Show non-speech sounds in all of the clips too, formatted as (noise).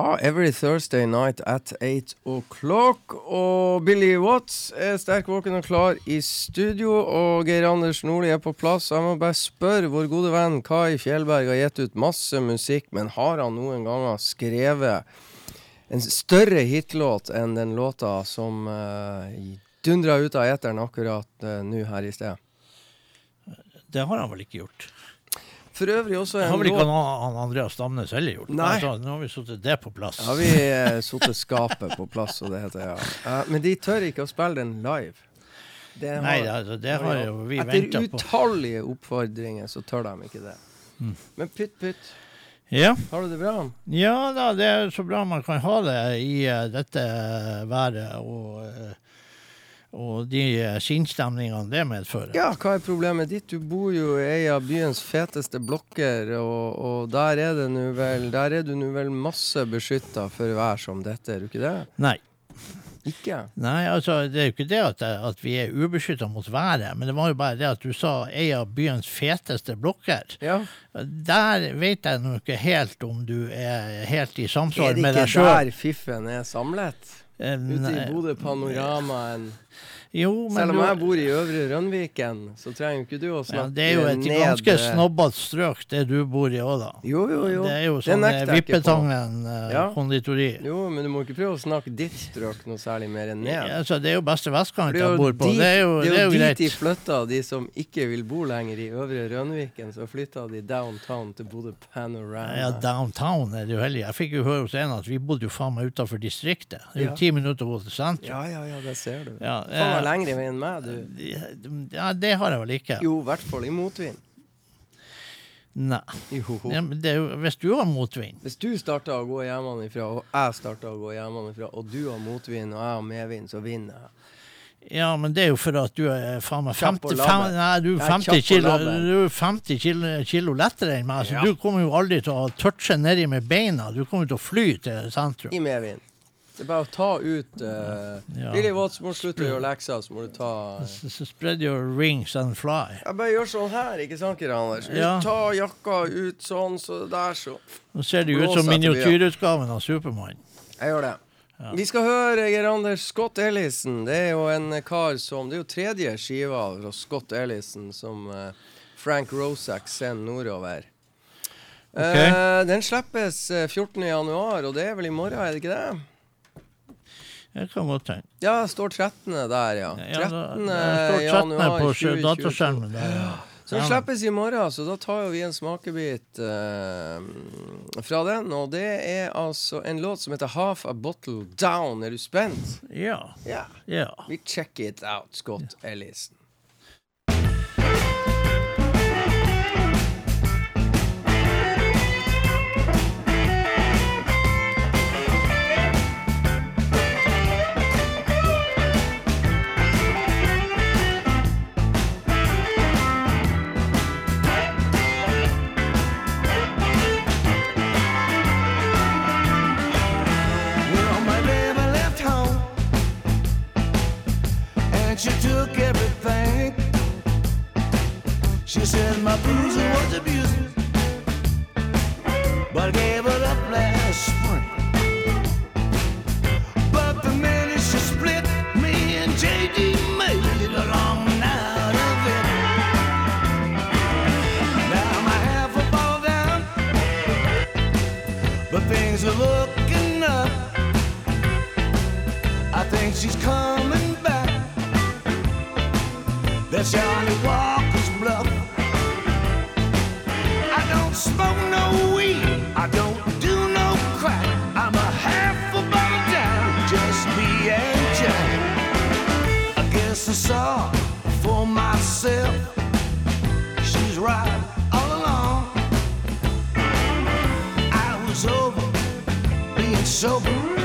Ja, every Thursday night at 8 o'clock. Og Billy Watts er sterk våken og klar i studio. Og Geir Anders Nordli er på plass. Jeg må bare spørre vår gode venn Kai Fjellberg har gitt ut masse musikk, men har han noen ganger skrevet en større hitlåt enn den låta som uh, dundra ut av eteren akkurat uh, nå her i sted? Det har han vel ikke gjort. For øvrig også Det en har vel ikke han, Andreas Stamnes heller gjort. Nei. Altså, nå har vi satt det på plass. Ja, vi uh, satt skapet på plass, og det heter ja. Eh, men de tør ikke å spille den live. Det Nei, altså, det har jo vi Etter venta på. utallige oppfordringer så tør de ikke det. Mm. Men pytt, pytt. Ja. Har du det bra? ja da, det er så bra man kan ha det i uh, dette været og, eh, og de eh, sinnsstemningene det medfører. Ja, hva er problemet ditt? Du bor jo i ei av byens feteste blokker, og, og der er det nå vel Der er du nå vel masse beskytta for vær som dette, er du ikke det? Nei. Ikke? Nei, altså, det er jo ikke det at, at vi er ubeskytta mot været, men det var jo bare det at du sa ei av byens feteste blokker. Ja. Der vet jeg nå ikke helt om du er helt i Er samsvar det med ikke deg sjøl. der fiffen er samlet? Ute i Bodø Panoramaen. Jo, men Selv om du- jeg bor i Øvre Rønviken, så trenger ikke du å ja, snakke Det er jo et ned ganske eh, snobbete strøk, det du bor i òg, da. Jo, jo, jo. Det er jo sånn på. Vippetangen eh, Ja. konditori. Jo, men du må ikke prøve å snakke ditt strøk noe særlig mer enn ned. Ja, altså, det er jo beste vestkant jeg bor på. dit, Det er jo, det er jo dit greit. de flytta, de som ikke vil bo lenger i Øvre Rønviken. Så flytta de downtown til Bodø Panorama. Ja, downtown er det jo heldig. Jeg fikk jo høre hos en at vi bodde jo faen meg utafor distriktet. Det er jo Ja. ti minutter å gå til sentrum. ja, ja, ja, det ser du. Ja, Faen meg lenger i veien enn meg, du. ja, det har jeg vel ikke. Jo, i hvert fall i motvind. Nei. Ja, men det jo, hvis du har motvind Hvis du starter å gå hjemmefra, og jeg starter å gå hjemmefra, og du har motvind og jeg har medvind, så vinner jeg. Ja, men det er jo for at du er faen meg Kjapp og 50, fem, nei, du er Jeg er 50 kilo, du er 50 kilo, kilo lettere enn meg. Så Ja. du kommer jo aldri til å touche nedi med beina. Du kommer til å fly til sentrum. I medvind. Det er bare å ta ut uh, Ja. Billy Watts må slutte å gjøre lekser, så må du ta eh, Spread your wings and fly. Jeg bare gjør sånn her, ikke sant, Kir Anders? Ja. Ta jakka ut sånn, så der, så. Nå ser det ut som miniatyrutgaven av Supermann. Jeg gjør det. Ja. Vi skal høre Geir Anders Scott Ellison. Det er jo en kar som Det er jo tredje skiva fra Scott Ellison som uh, Frank Rosak sender nordover. Okay. Eh, den slippes eh, 14. januar, og det er vel i morgen, er det ikke det? Det kan godt tenke. Ja, det står 13. der, ja. Ja, 13. da- det står 13. januar på skjø- 2022. dataskjermen der. Ja. Så den Ja. slippes i morgen, så da tar vi en smakebit uh, fra den. Og det er altså en låt som heter 'Half a Bottle Down'. Er du spent? Ja. Yeah. ja. Vi check it out, Scott Ellison. She said my bruiser was abusive, but I gave it up last spring. But the minute she split me and J.D. made a long night of it. Now my half a fall down, but things are looking up. I think she's coming back. That's Johnny Walker. Smoke no weed. I don't do no crack. I'm a half a bottle down, just me and Jack. I guess I saw for myself. She's right all along. I was over being sober.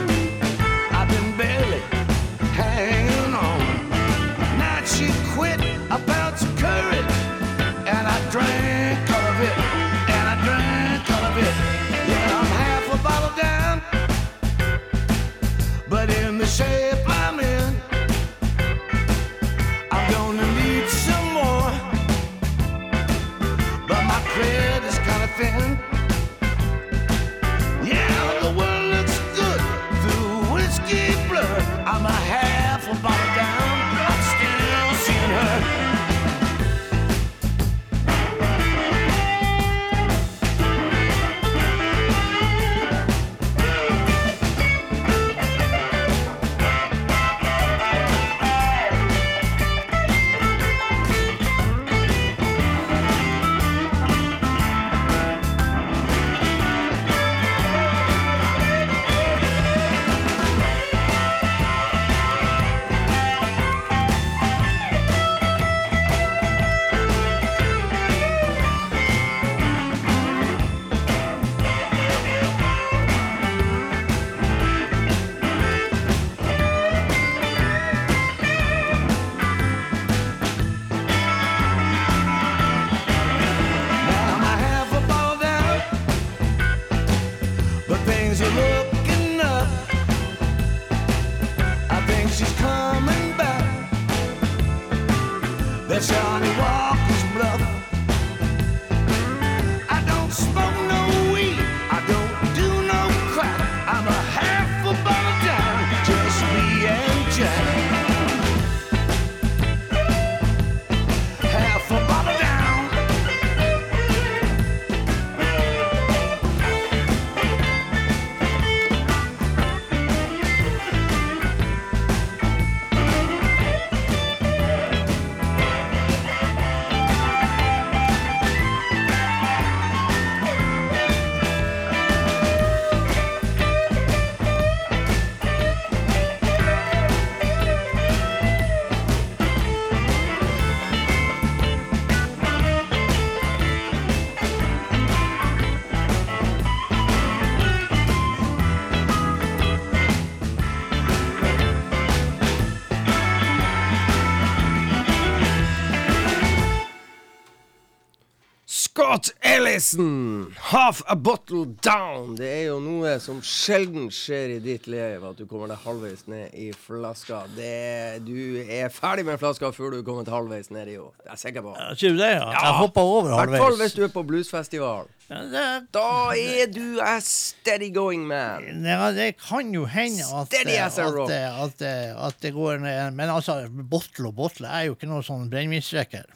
Scott Half a bottle down! Det er jo noe som sjelden skjer i ditt liv, at du kommer deg halvveis ned i flaska. Det, du er ferdig med flaska før du er kommet halvveis ned i henne. Det er jeg sikker på. Sier du det, ja? Jeg hopper over I hvert fall hvis du er på bluesfestival. Ja, det, Da er du a steady going man. ja, det kan jo hende at, a at, at, at, at det går ned Men altså, bottle og bottle er jo ikke noe sånn brennevinsdrikker.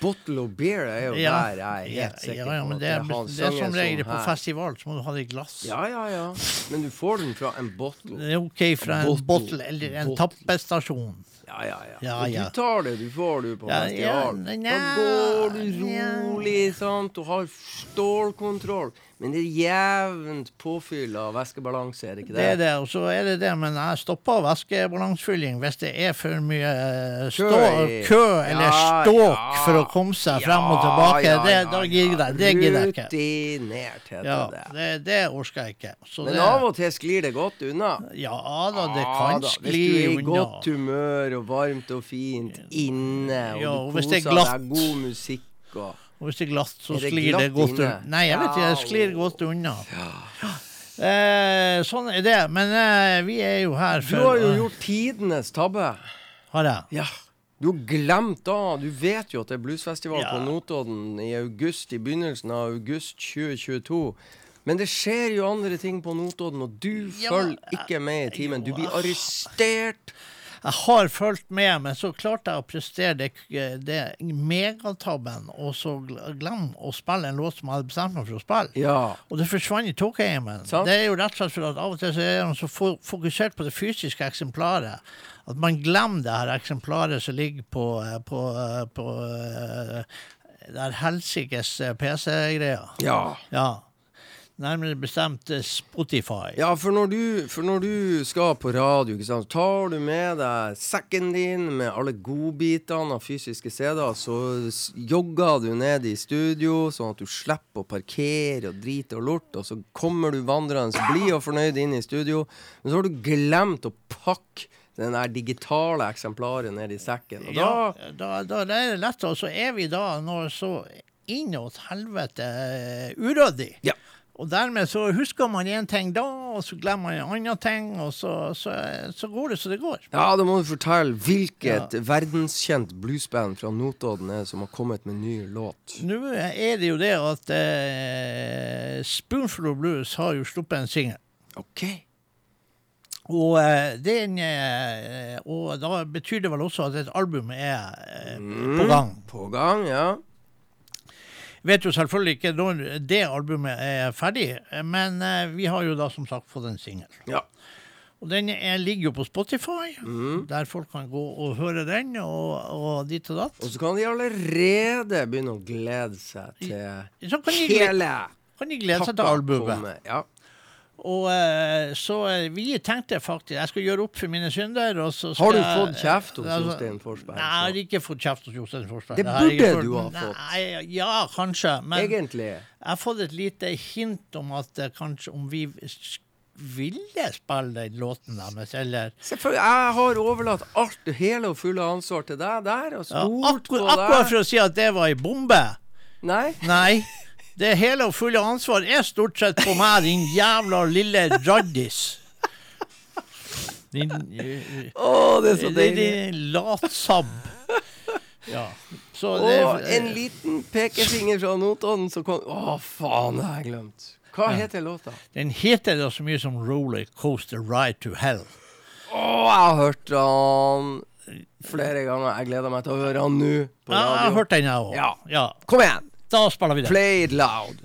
Bottle of beer er jo Ja. der jeg er helt sikker ja, ja, på men det, er, det, det er som regel på festival, så må du ha det i glass. Ja, ja, ja. Men du får den fra en bottle. Det er OK fra en Bottle. bottle eller en tappestasjon. Ja, ja, ja. Ja, du tar det, du får du på Ja, ja, da går du rolig, sant, og har stålkontroll. Men det er jevnt påfyll av væskebalanse, er det ikke det? Det er det, og så er det det, men jeg stopper væskebalansefylling hvis det er for mye eh, stå, Kø eller Ja, ståk ja. for å komme seg frem og tilbake. Ja, det, ja, da ja. jeg det gidder jeg ikke. Rutinert heter Ja, det. det, det orker jeg ikke. Så Men det, av og til sklir det godt unna. ja da, det Ja kan da, skli Hvis du er i unna. godt humør og varmt og fint inne, og Ja, du er koser deg, god musikk og Og hvis det er glatt, så Er det sklir det godt inne? unna. Nei, jeg vet ikke, det Ja, sklir godt unna. Eh, sånn er det. Men eh, vi er jo her Du har jo gjort tidenes tabbe. Har jeg? Ja. Du har glemt da Du vet jo at det er bluesfestival Ja. på Notodden i august, i begynnelsen av august 2022. Men det skjer jo andre ting på Notodden, og du Ja, følger ikke med i timen. Du blir arrestert Jeg har fulgt med, men så klarte jeg å prestere det, det megatabben og så gl- glemme å spille en låt som jeg hadde bestemt meg for å spille. Ja. Og det forsvant i tåkeheimen. Det er jo rett og slett for at av og til så er man så fokusert på det fysiske eksemplaret at man glemmer det her eksemplaret som ligger på, på, på, eh, på der helsikes eh, PC-greia. ja. Ja. Nærmere bestemt eh, Spotify. Ja, for når, du, for når du skal på radio, sant, tar du med deg sekken din med alle godbitene av fysiske CD-er, så jogger du ned i studio, sånn at du slipper å parkere og drite og lort, og så kommer du vandrende blid og fornøyd inn i studio, men så har du glemt å pakke den der digitale eksemplaret ned i sekken. Og da Ja, da, da da er det lett, og så er vi da nå så innåt helvete eh, uryddig. Ja. Og dermed så husker man én ting da, og så glemmer man en annen ting, og så, så, så går det så det går. Ja, da må du fortelle hvilket verdenskjent bluesband fra Notodden er som har kommet med ny låt. Nå er det jo det at eh, Spoonful of Blues har jo sluppet en singel. Ok. Og, eh, den, eh, og da betyr det vel også at et album er eh, på gang. På gang, ja. Vet jo selvfølgelig ikke når det albumet er ferdig, men eh, vi har jo da som sagt fått en singel. Ja. Og den er, ligger jo på Spotify, Mm. der folk kan gå og høre den, og, og dit og datt. Og så kan de allerede begynne å glede seg til Så kan de, hele kan de glede seg til albumet. Ja. Og eh, så eh, vi tenkte faktisk Jeg skal gjøre opp for mine synder. Har du fått kjeft hos Altså, Jostein Forsberg? Nei, jeg har ikke fått kjeft hos Jostein Forsberg. Det burde det du ha fått. Nei, ja, kanskje. Men Egentlig. jeg har fått et lite hint om at eh, kanskje om vi ville spille den låten deres, eller. Jeg har overlatt alt, hele og fulle ansvar til deg der, og ja, stolt på akkur Akkurat for å si at det var ei bombe. Nei? Nei. (laughs) Det hele og fulle ansvar er stort sett på meg, din jævla lille raddis. Din, Å, det er så deilig. latsabb. Ja. Så det, Og en liten pekefinger fra Notodden som kom Å, faen, det har jeg glemt. Hva heter låta? Den heter da så mye som Roller Coaster Ride to Hell. Å, jeg har hørt den flere ganger. Jeg gleder meg til å høre den nå på Ja, jeg har hørt den, jeg òg. Ja. Ja. Kom igjen! Da spiller vi den. Play it loud.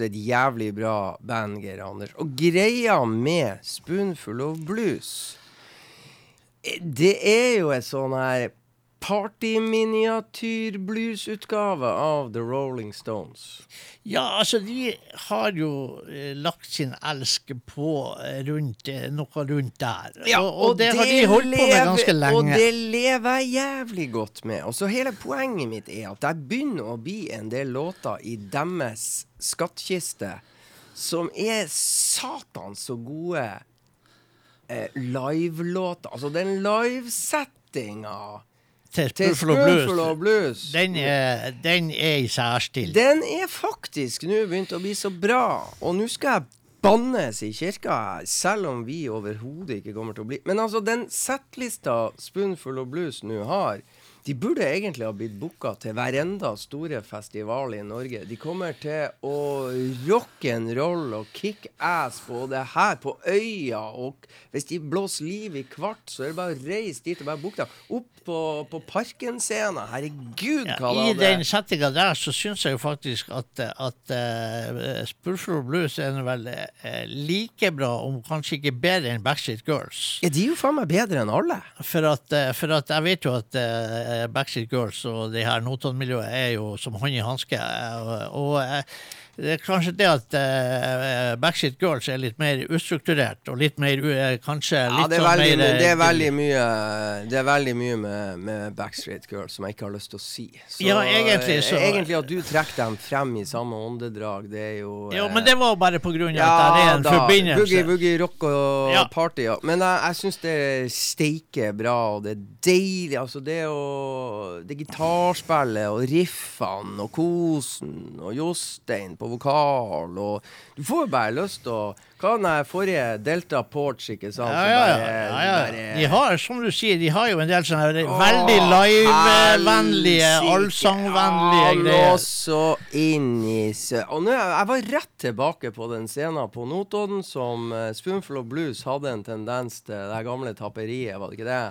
Er et jævlig bra band, Geir Anders. Og greia med Spoonful of Blues eh, Det er jo et sånn her partyminiatyr-bluesutgave av The Rolling Stones. Ja, altså, de har jo eh, lagt sin elsk på eh, rundt eh, noe rundt der. og, og, det, har de holdt på med ganske lenge. Og det lever jeg jævlig godt med. Og så hele poenget mitt er at det begynner å bli en del låter i deres skattkiste som er satan så gode eh, livelåter. Altså den livesettinga til til og Blues. Blues. Den er, den er i særstil. Den er faktisk nå begynt å bli så bra, og nå skal jeg bannes i kirka selv om vi overhodet ikke kommer til å bli Men altså, den settlista Spoonful of Blues nå har, de burde egentlig ha blitt booka til hver enda store festival i Norge. De kommer til å rock'n'roll og kick ass på det her på øya. Og hvis de blåser liv i kvart, så er det bare å reise dit og bare booke dem. Opp på, på Parken-scenen. Herregud, Ja, hva I den settinga der så syns jeg jo faktisk at, at uh, Spoonful Blues er vel uh, like bra, om kanskje ikke bedre enn Backstreet Girls. Ja, de er jo faen meg bedre enn alle. For at, uh, for at jeg vet jo at eh, Backstreet Girls og det her Notodden-miljøet er jo som hånd i hanske. eh, Og, og eh, det er kanskje det at uh, Backstreet Girls er litt mer ustrukturert og litt mer uh, Kanskje Ja, litt det er, sånn veldig, mer det er eh, veldig mye Det er veldig mye med, med Backstreet Girls som jeg ikke har lyst til å si. Så, Ja, egentlig så- eh, Egentlig at du trekker dem frem i samme åndedrag, det er jo Jo, eh, men det var bare på grunn av at det er en da, forbindelse. Boogie, boogie, rock og Ja. party, ja. Men jeg, jeg syns det steiker bra, og det er deilig. Altså, det å Det gitarspillet og riffene og kosen og Jostein på vokal og Du får jo bare lyst til å Hva der forrige Delta Porch, ikke sant? Ja, ja, ja. ja, ja. De har, som du sier, de har jo en del sånne Åh, veldig live-vennlige, allsangvennlige greier. Og så inn i. Og nå, jeg var rett tilbake på den scenen på Notodden som eh, Spoonful of Blues hadde en tendens til det gamle tapperiet, var det ikke det?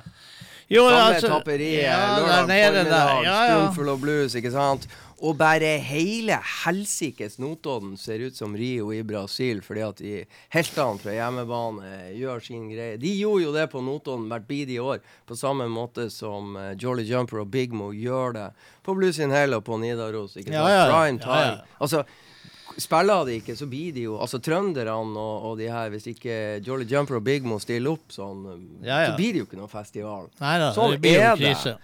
Jo, Gamle altså, tapperiet, ja, lørdag nede der. formiddag, Ja, ja. Spoonful of Blues, ikke sant? Og bare hele helsikes Notodden ser ut som Rio i Brasil, fordi at de heltene fra hjemmebane gjør sin greie. De gjorde jo det på Notodden hvert bidige år, på samme måte som eh, Jolly Jumper og Big Mo gjør det på Blues in Hell og på Nidaros. Ikke sant? Ja, ja, ja. Prime Ja, ja. Altså, Spiller de ikke, så blir de jo Altså trønderne og, og de her Hvis ikke Jolly Jumper og Big Mo stiller opp sånn, Ja, ja. så blir det jo ikke noen festival. Neida, Sånn det er det.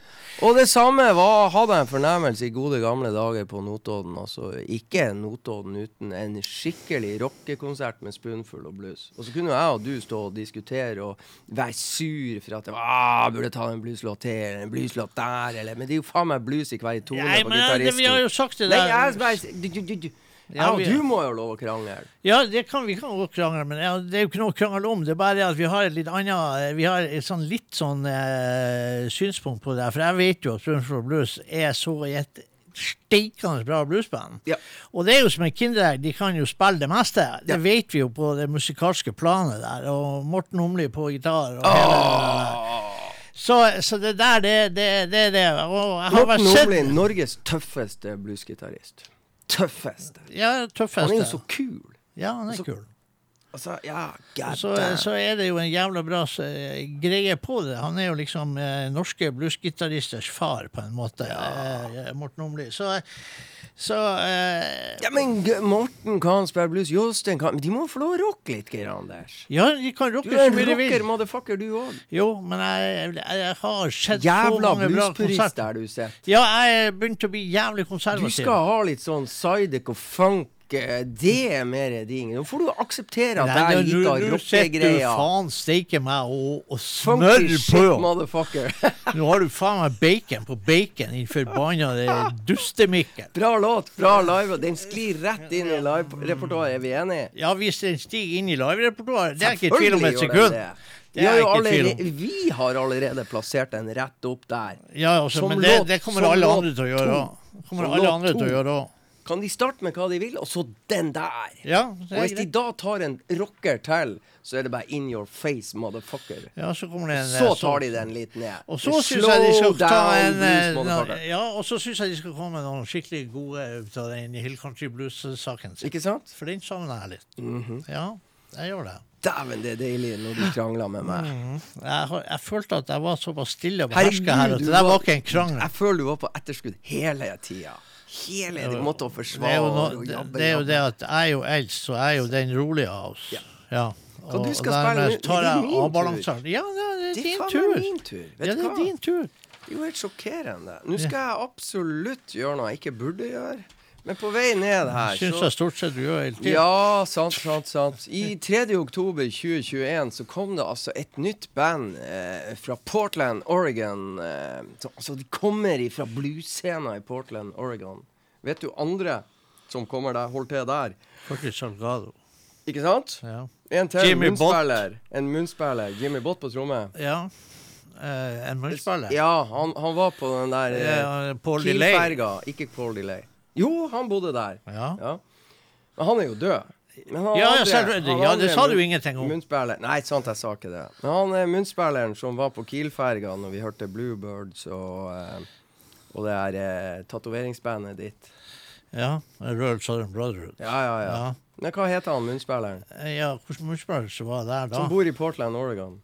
Og det samme var, hadde jeg en fornærmelse i gode gamle dager på Notodden. Altså ikke Notodden uten en skikkelig rockekonsert med Spoonful og blues. Og så kunne jo jeg og du stå og diskutere og være sur for at jeg ah, burde ta en blueslåt til, eller en blueslåt der, eller Men det er jo faen meg blues i hver tone Nei, på gitaristen. vi har jo sagt det der. Nei, jeg du, du. Ja, og vi- du må jo lov å krangle. Ja, det kan, vi kan godt krangle, men ja, det er jo ikke noe å krangle om. Det er bare det at vi har et litt annet Vi har et sånn litt sånn eh, synspunkt på det. For jeg vet jo at Spoonful Blues er så i et steikende bra bluesband. Ja. Og det er jo som en kinderegg, de kan jo spille det meste. Det Ja. vet vi jo på det musikalske planet der. Og Morten Omli på gitar og hele det der. Så, så det der, det det- det er det. Jeg har Morten vel Norges tøffeste bluesgitarist. Tøffeste. Ja, Han er jo så kul. Ja, han er så- kul. Altså, ja, Så, så er det jo en jævla bra eh, greie på det. Han er jo liksom eh, norske bluesgitaristers far, på en måte. Eh, Morten Omli. Så, så eh, Ja, men G- Morten kan spille blues, Jostein kan De må få lov å rocke litt, Geir Anders. Ja, de kan Du rocke er så en mye de rocker, motherfucker, du òg. Jo, men jeg, jeg, jeg har sett så Jævla mange bra bluespurist konserter. er du sett. Ja, jeg begynte begynt å bli jævlig konservativ. Du skal ha litt sånn Sidek og funk det er mer din. Nå får du akseptere at Nei, jeg av liker nå setter du faen steike meg og, og smører på. motherfucker. (laughs) Nå har du faen meg bacon på bacon, din forbanna dustemikken. Bra låt, bra live. Den sklir rett inn i live-repertoaret. Er vi enige? Ja, hvis den stiger inn i live-repertoaret, det er ikke tvil om et sekund. er har, allerede, vi har allerede plassert den rett opp der. Ja, altså, men det, det kommer alle andre til å gjøre òg. kommer alle andre til å gjøre òg. Kan de starte med hva de vil, og så den der? Ja, Og hvis de da tar en rocker til, så er det bare in your face, motherfucker. Ja, så det en Så eh, tar de den litt ned. Og så syns jeg de skal ta en blues, eh. Ja, og så syns jeg de skal komme med noen skikkelig gode ut av den Hill Country Blues-saken sin. Ikke sant? For den savner jeg litt. Mhm. Ja, jeg gjør det. Dæven, det er deilig når du krangler med meg. Jeg, jeg følte at jeg var såpass stille og beherska her at det var- var ikke en krangel. Jeg føler du var på etterskudd hele tida. Hele Du måtte å Det er, forsvare no, og det, det er jo det at jeg er jo eldst, så jeg er jo den rolige av oss. Ja. Ja. Hva du skal spille nå? Det er jeg min tur. Ja, det er er din tur. Det min tur. Vet Ja, det er hva? din tur. Det er jo helt sjokkerende. Nå skal jeg absolutt gjøre noe jeg ikke burde gjøre. Men på vei ned her, Syns jeg stort sett du gjør hele tiden. Ja, sant, sant, sant. I 3. oktober 2021 så kom det altså et nytt band eh, fra Portland, Oregon. Eh, så, altså, de kommer fra bluesscena i Portland, Oregon. Vet du andre som kommer der, holder til der? Faktisk Salgado. Ikke sant? Ja. En til Jimmy Bott. munnspiller. En munnspiller. Jimmy Bott på tromme. ja. Eh, en munnspiller. Ja, han, han var på den der eh, Ja, Paul Delay. Kiel-ferga. Ikke Paul Delay. Jo, han bodde der. Ja. Ja. Men han er jo død. Men han Ja, ja, andre- Ja, det sa du ingenting om. Nei, sant, jeg sa ikke det. Men han er munnspilleren som var på Kiel-ferga når vi hørte Bluebirds og, eh, og det er eh, tatoveringsbandet ditt. Ja. Royal Southern Brotherhood. Ja, ja, ja. Ja. Men hva heter han munnspilleren? Eh, Ja, hvilken munnspiller som var der da? Som bor i Portland, Oregon.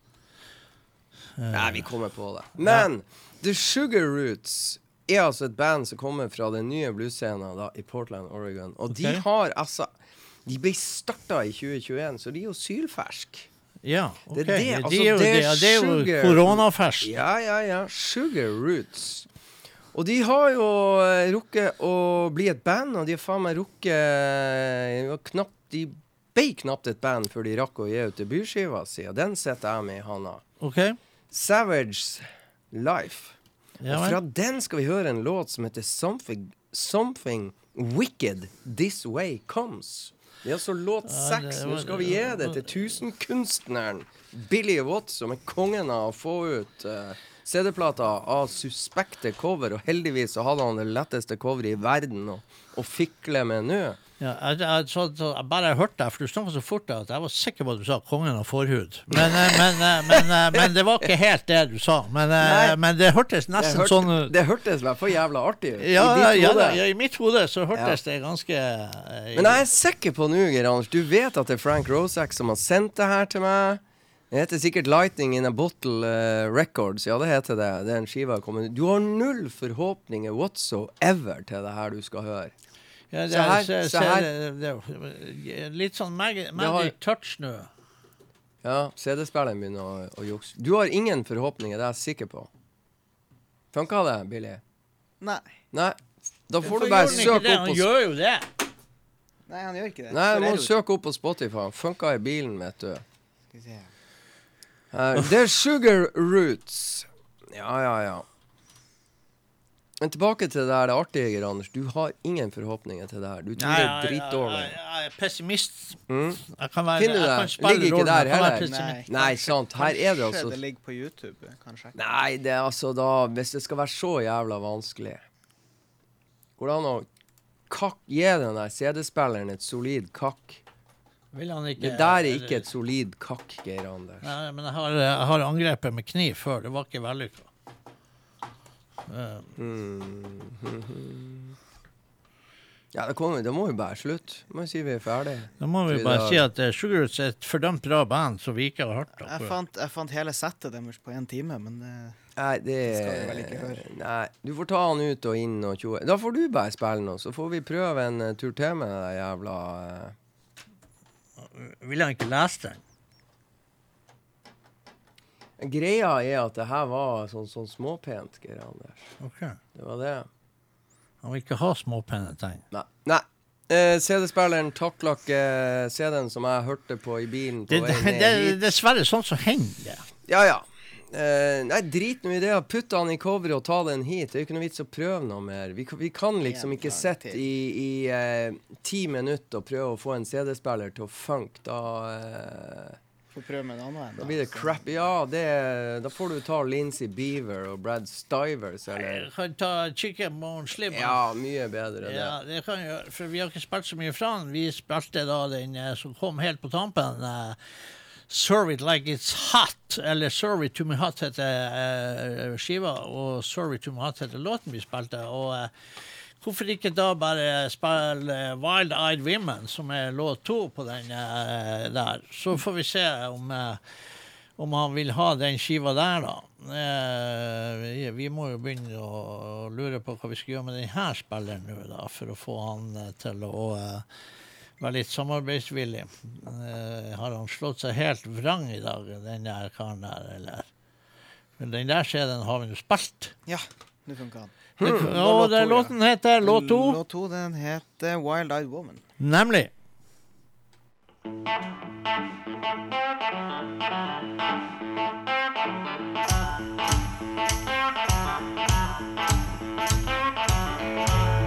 Uh, Nei, vi kommer på det. Men The Sugar Roots er altså et band som kommer fra den nye bluesscenen i Portland, Oregon. Og de har altså De ble starta i 2021, så de er jo sylferske. Ja, OK. Det er det, altså, det, er jo, det er det, er jo koronafersk. Ja, ja, ja. Sugar Roots. Og de har jo eh, rukket å bli et band, og de har faen meg rukket knapt, De ble knapt et band før de rakk å gi ut debutskiva si, og den sitter jeg med i handa. Okay. Savage Life. Ja og fra den skal vi høre en låt som heter Something, Something Wicked This Way Comes. Det er altså låt seks. Nå skal vi gi det til tusenkunstneren Billy Watts, som er kongen av å få ut uh, CD-plater av suspekte cover. Og heldigvis så hadde han det letteste coveret i verden å fikle med nå. Ja, jeg, jeg, så, så, jeg bare hørte deg, for du snakka så fort at jeg var sikker på at du sa 'kongen av forhud'. Men, eh, men, eh, men, eh, (laughs) men det var ikke helt det du sa. Men, det hørtes Det, nesten hørte, sånn ut. det hørtes i hvert fall jævla artig ut. Ja, I ja, ja, i mitt hode så hørtes det ganske uh, Men jeg er sikker på nå, Geir Anders, du vet at det er Frank Rosak som har sendt det her til meg. Det heter sikkert 'Lightning in a Bottle uh, Records'. Ja, det heter det. Den skiva kommet. Du har null forhåpninger whatsoever til det her du skal høre. Ja, det, se her, se- her. det- det- Litt sånn Magic, har- magic touch nå. Ja, CD-spilleren begynner å, å jukse. Du har ingen forhåpninger, det er jeg sikker på. Funka det, Billy? Nei. Nei. Da får du bare han søke opp Han gjør jo det. Nei, han gjør ikke det. Nei, du må søke opp på Spotify. Funka i bilen, vet du. Skal vi se. Uh, Det er Sugar Roots. Ja, ja, ja. Men tilbake til det her det artige, Geir Anders. Du har ingen forhåpninger til det her. Du tror det er dritdårlig. Jeg, jeg er pessimist. Mm. Jeg kan være, Finner du jeg det? Ligger ikke der heller. Nei, Nei, sant. Her er det Kanskje altså det ligger på YouTube, kanskje. Nei, det er altså da Hvis det skal være så jævla vanskelig Går det an å kakk, gi den der CD-spilleren et solid kakk? Vil han ikke Det der er ikke et solid kakk, Geir Anders. Nei, men jeg har, jeg har angrepet med kniv før. Det var ikke vellykka. Eh. Ja, det, kommer, det må jo bare slutte. Må si vi er ferdig. Da må vi bare si at uh, Sugar Roots er et fordømt bra band som vi ikke har hørt. Jeg fant, jeg fant hele settet deres på én time, men det, Nei, det skal vi vel ikke høre. Nei, du får ta han ut og inn og tjoe. Da får du bare spille noe, så får vi prøve en uh, tur til med det jævla uh... Vil han ikke lese den? Greia er at det her var sånn, sånn småpent, Geir Anders. Ok. Det var det. Han vil ikke ha småpene ting. Nei. Nei. eh, CD-spilleren takla ikke CD-en som jeg hørte på i bilen på Det, vei det, ned det er dessverre sånn som hender. det. Ja, ja. Eh, nei, drit nå i det. Putt han i coveret og ta den hit. Det er jo ikke noe vits å prøve noe mer. Vi, kan- vi kan liksom ikke sitte i, i eh, ti minutter og prøve å få en CD-spiller til å funke. Da, eh, Får prøve med en annen en. da blir det crap. Ja, det, da får du ta Lincy Beaver og Brad Stivers, eller Jeg kan ta Chicken Bone Slim. Ja, mye bedre det. Ja, det kan jeg for vi har ikke spilt så mye fra den. Vi spilte da den eh, som kom helt på tampen. Uh, Serve It Like It's Hot, eller Serve It To Me Hot heter uh, skiva, og Serve It To Me Hot heter låten vi spilte. Og eh, hvorfor ikke da bare spille eh, Wild Eyed Women, som er låt to på den eh, der. Så får vi se om eh, om han vil ha den skiva der, da. Vi, må jo begynne å lure på hva vi skal gjøre med denne spilleren nå, da, for å få han til å være litt samarbeidsvillig. Har han slått seg helt vrang i dag, den der karen der, eller? Men den der CD-en har vi nå spilt. Ja, nå funka den. Og Hmm. det låten heter låt to, Låt to, den heter Wild Eyed Woman. nemlig I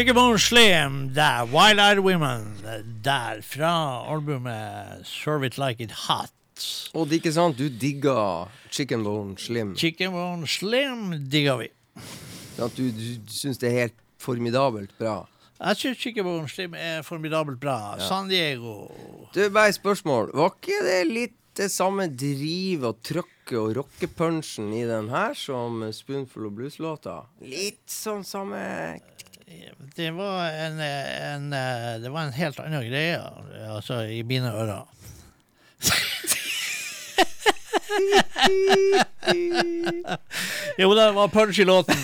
Chickabone Slim der. Wild Eyed Women der. Fra albumet Serve It Like It Hot. Og det er ikke sant, du digger chicken bone slim. Chickenbone Slim digger vi. At du, du syns det er helt formidabelt bra. Jeg syns Chickenbone Slim er formidabelt bra. San Diego. Du, bare et spørsmål. Var ikke det litt det samme drivet og trøkket og rockepunchen i den her som Spoonful og Blues-låta? Litt sånn samme Det var en, en, det var en helt annen greie, altså, i mine ører. (laughs) jo, det var punch i låten.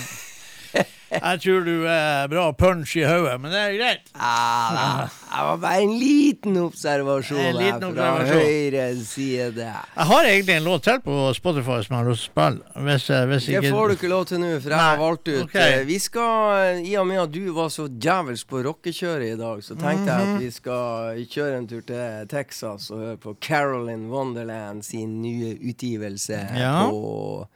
Jeg tror du er bra punch i hodet, men det er greit. ah, Det var bare en liten observasjon En liten observasjon. fra høyre side. Jeg har egentlig en låt til på Spotify som jeg har lyst til å spille. Eh, Det får du ikke lov til nå, for jeg har valgt ut ok. eh, Vi skal, I og med at du var så djevelsk på rockekjøret i dag, så tenkte jeg Mhm. at vi skal kjøre en tur til Texas og høre på Carolyn Wonderland sin nye utgivelse Ja. på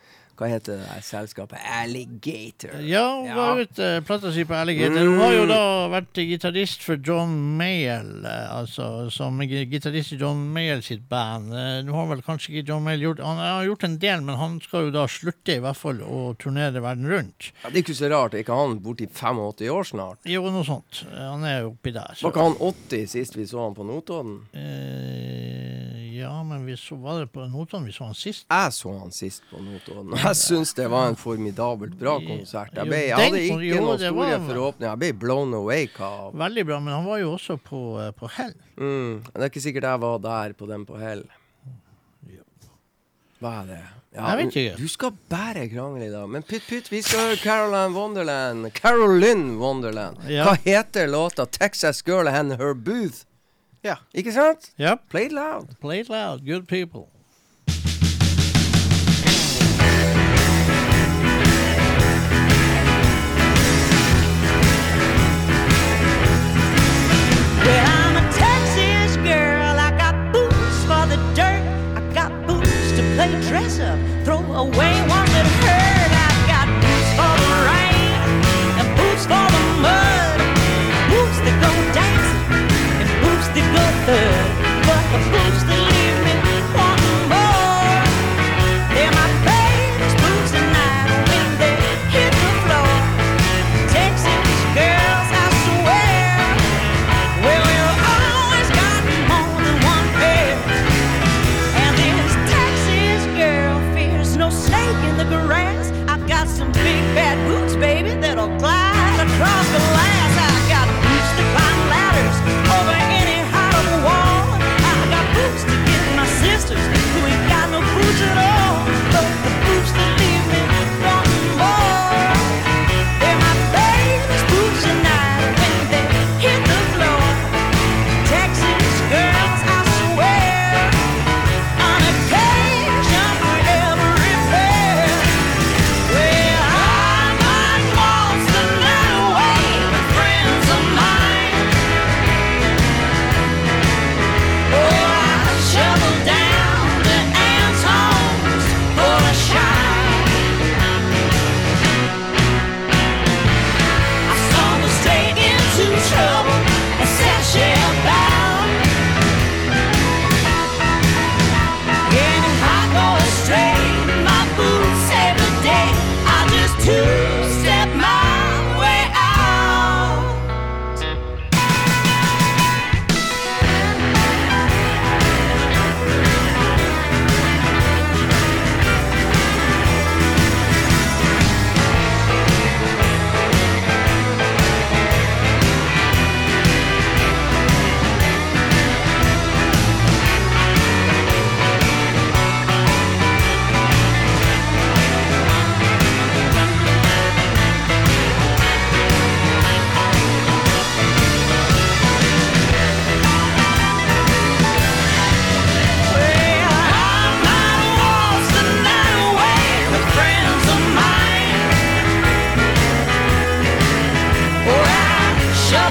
Hva heter det der selskapet? Alligator. Ja, hun Ja. var ute på Alligator. Hun har jo da vært gitarist for John Mayall, eh, altså som gitarist i John Mayall sitt band. Eh, Nå har vel kanskje ikke John Mayall gjort Han har gjort en del, men han skal jo da slutte i hvert fall å turnere verden rundt. Ja, det er ikke så rart. Er ikke han borti 85 år snart? Jo, noe sånt. Eh, Han er jo oppi der. Var ikke han 80 sist vi så han på Notodden? Eh, ja, men vi så, var det på Notodden vi så han sist? Jeg så han sist på Notodden. (laughs) Jeg syns det var en formidabelt bra konsert. Jeg, ble, jeg hadde ikke jo, noen store var- forhåpninger. Jeg ble blown away av Veldig bra, men han var jo også på, eh, på Hell. mm. Det er ikke sikkert jeg var der på den på Hell. Hva er det? Ja. Du skal bare krangle i dag. Men pytt, pytt, vi skal høre Caroline Wonderland. Caroline Wonderland. Ja. Hva heter låta? 'Texas Girl and Her Booth'? Ja. Ikke sant? Yep. Play it loud. Play it loud. Good people. Well, I'm a Texas girl. I got boots for the dirt. I got boots to play dress up. Throw away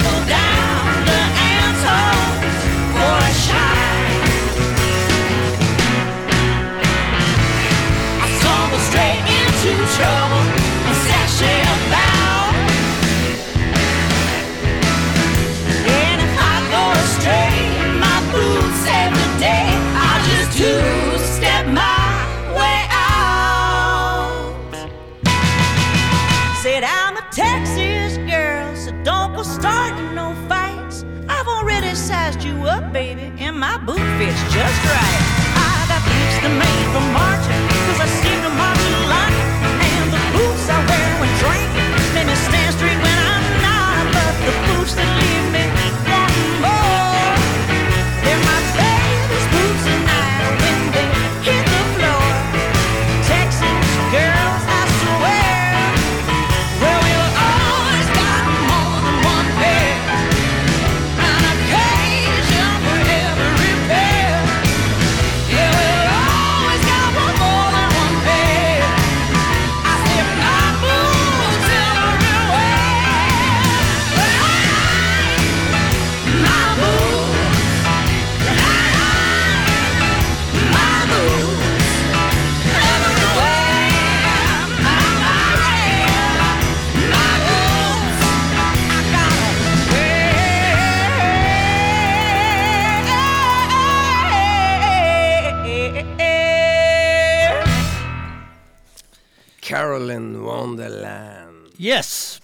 double down. Fits just right. Yes!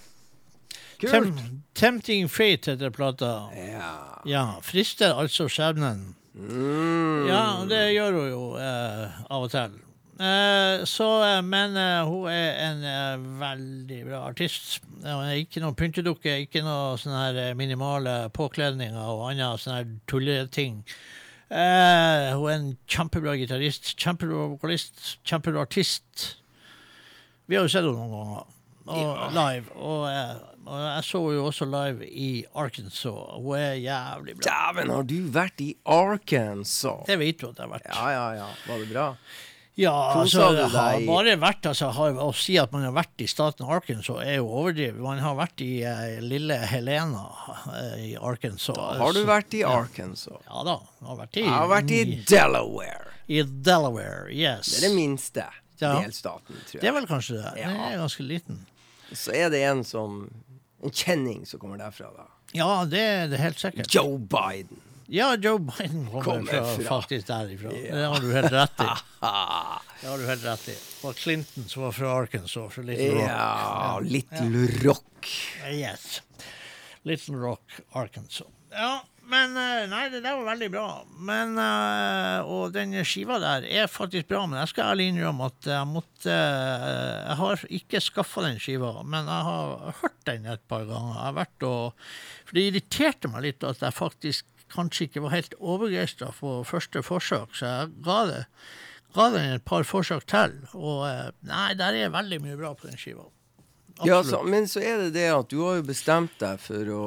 Kult. Tem Tempting Fate heter plata. Ja. Ja, frister altså skjebnen. Mm. Ja, det gjør hun jo eh, av og til. Eh, så, eh, men eh, hun er en eh, veldig bra artist. Hun er ikke noen pyntedukke, ikke noen sånne her eh, minimale påkledninger og andre sånne her tulleting. Eh, hun er en kjempebra gitarist, kjempebra vokalist, kjempebra artist. Vi har jo sett henne noen ganger og, live. Og, eh, og jeg så jo også live i Arkansas. Hun er jævlig bra. Dæven, har du vært i Arkansas? Det vet du at jeg har vært. Ja, ja, ja. Var det bra? Ja, altså, det har bare vært altså, har, Å si at man har vært i staten Arkansas, er jo overdrevet. Man har vært i eh, lille Helena eh, i Arkansas. Har du vært i Arkansas? Ja da. Jeg har vært i, Jeg har vært i Delaware. i Delaware. Yes. Det er det minste Ja. delstaten, tror jeg. Det er vel kanskje det. Ja. Den er ganske liten. Så er det en som En kjenning som kommer derfra, da. Ja, det er det helt sikkert. Joe Biden. Ja, Joe Biden kommer, Kommer fra, fra. faktisk derifra. Ja. Det har du helt rett i. (laughs) Det har du helt rett i. Og Clinton som var fra Arkansas. Fra Little Rock. Ja, Little Rock. Yes. Little Rock, Arkansas. Ja, men eh, Nei, det der var veldig bra. Men eh, Og den skiva der er faktisk bra, men jeg skal ærlig innrømme at jeg måtte eh, Jeg har ikke skaffa den skiva, men jeg har hørt den et par ganger. Jeg har vært og For det irriterte meg litt at jeg faktisk kanskje ikke var helt overgeistra på første forsøk, så jeg ga det ga den et par forsøk til. Og nei, der er veldig mye bra på den skiva. Ja, så, men så er det det at du har jo bestemt deg for å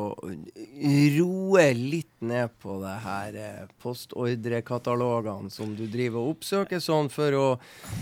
roe litt ned på det her eh, postordrekatalogene som du driver og oppsøker sånn for å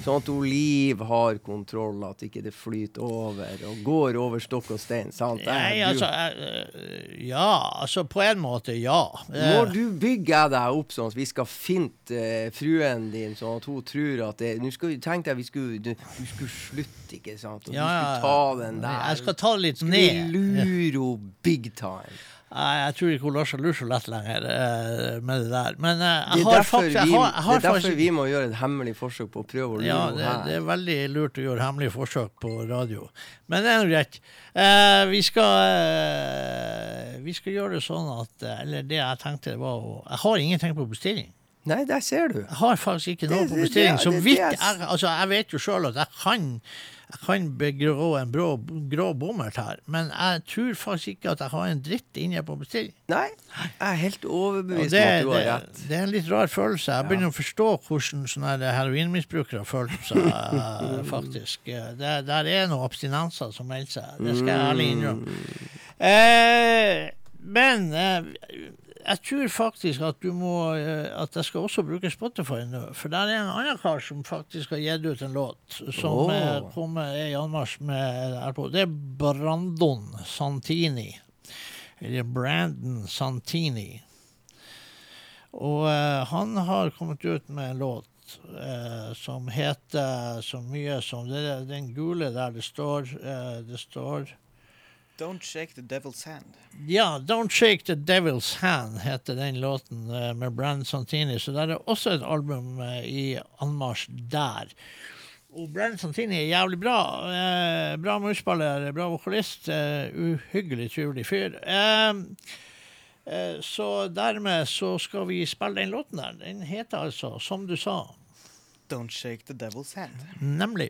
Sånn at Liv har kontroll, at ikke det flyter over og går over stokk og stein. Sant? Nei, altså øh, Ja, altså på en måte, ja. Når Eh, du bygger deg opp sånn at vi skal finne eh, fruen din, sånn at hun tror at det Nå skal Tenk deg vi skulle, du, du skulle slutte, ikke sant? Og du skulle ta den der. Jeg skal ta litt ned. ned. lurer henne big time. Jeg tror ikke hun lar seg lure så lett lenger eh, med det der. Men eh, jeg har faktisk jeg har, jeg det er derfor faktisk, vi må gjøre et hemmelig forsøk på å prøve å lure ja, henne det, her. det er veldig lurt å gjøre hemmelige forsøk på radio. Men det er nå greit. Eh, vi skal eh, Vi skal gjøre det sånn at eh, Eller det jeg tenkte var å Jeg har ingenting på bestilling. Nei, der ser du. Jeg har faktisk ikke noe på det- bestilling. det- Så det- vidt det er- jeg Altså, jeg vet jo sjøl at jeg kan jeg kan begrå en brå, grå bommert her, men jeg tror faktisk ikke at jeg har en dritt inne på bestilling. Nei, jeg er helt overbevist om at du har rett. det er en litt rar følelse. Jeg begynner å forstå hvordan sånne her heroinmisbrukere føler seg, (laughs) eh, faktisk. Det, der er noen abstinenser som melder seg. Det skal jeg ærlig innrømme. Eh, men eh, jeg tror faktisk at du må eh, At jeg skal også bruke Spotify nå. For der er en annen kar som faktisk har gitt ut en låt som eh, kommer er i anmarsj med det. Det er Brandon Santini. Eller Brandon Santini. Og uh, han har kommet ut med en låt uh, som heter så mye som Det den gule der det står uh, Det står Don't shake the devil's hand. Ja, Don't Shake the Devil's Hand heter den låten eh, med Brann Santini. Så der er også et album eh, i anmarsj der. Og Brann Santini er jævlig bra. Eh, bra musspiller, bra vokalist. Eh, uhyggelig trivelig fyr. Eh, Eh, Så dermed så skal vi spille den låten der. Den heter altså, som du sa, Don't shake the devil's hand. nemlig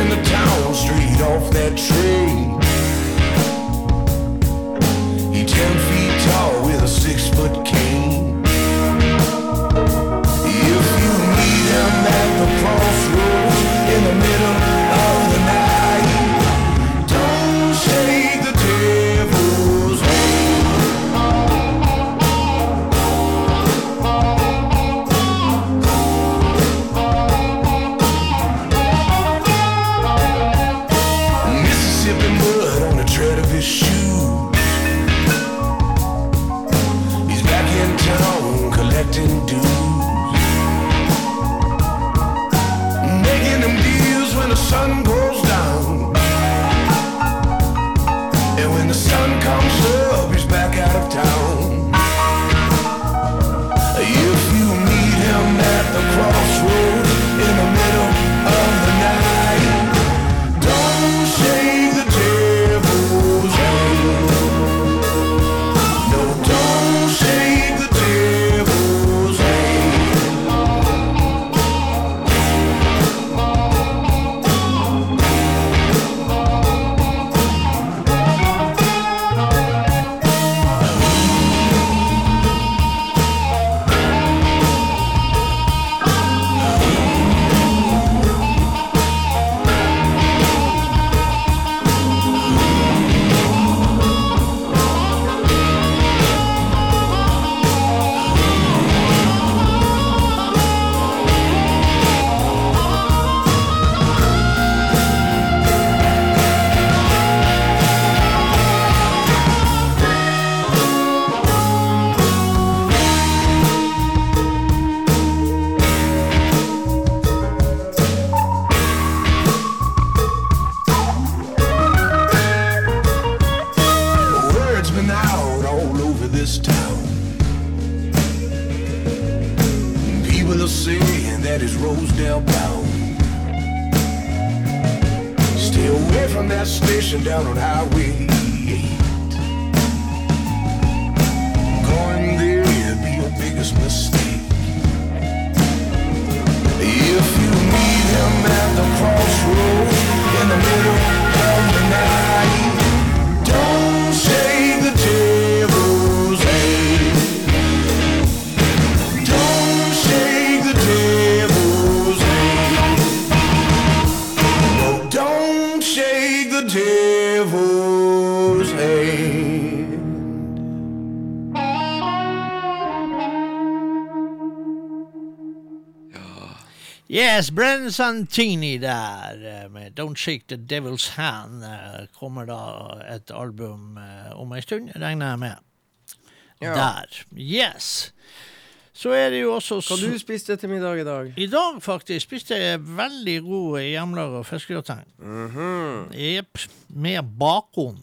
in the town, straight off that tree. He ten feet tall with a six foot cane. If you meet him at the crossroads in the middle Yes, Santini der eh, med Don't Shake The Devil's Hand. eh, Kommer da et album eh, om ei stund, regner jeg med. Ja. Der. Yes. Så er det jo også Hva du spiste til middag i dag? I dag faktisk spiste jeg veldig god hjemmelaga fiskegrateng. Mhm. Jepp. Med bacon.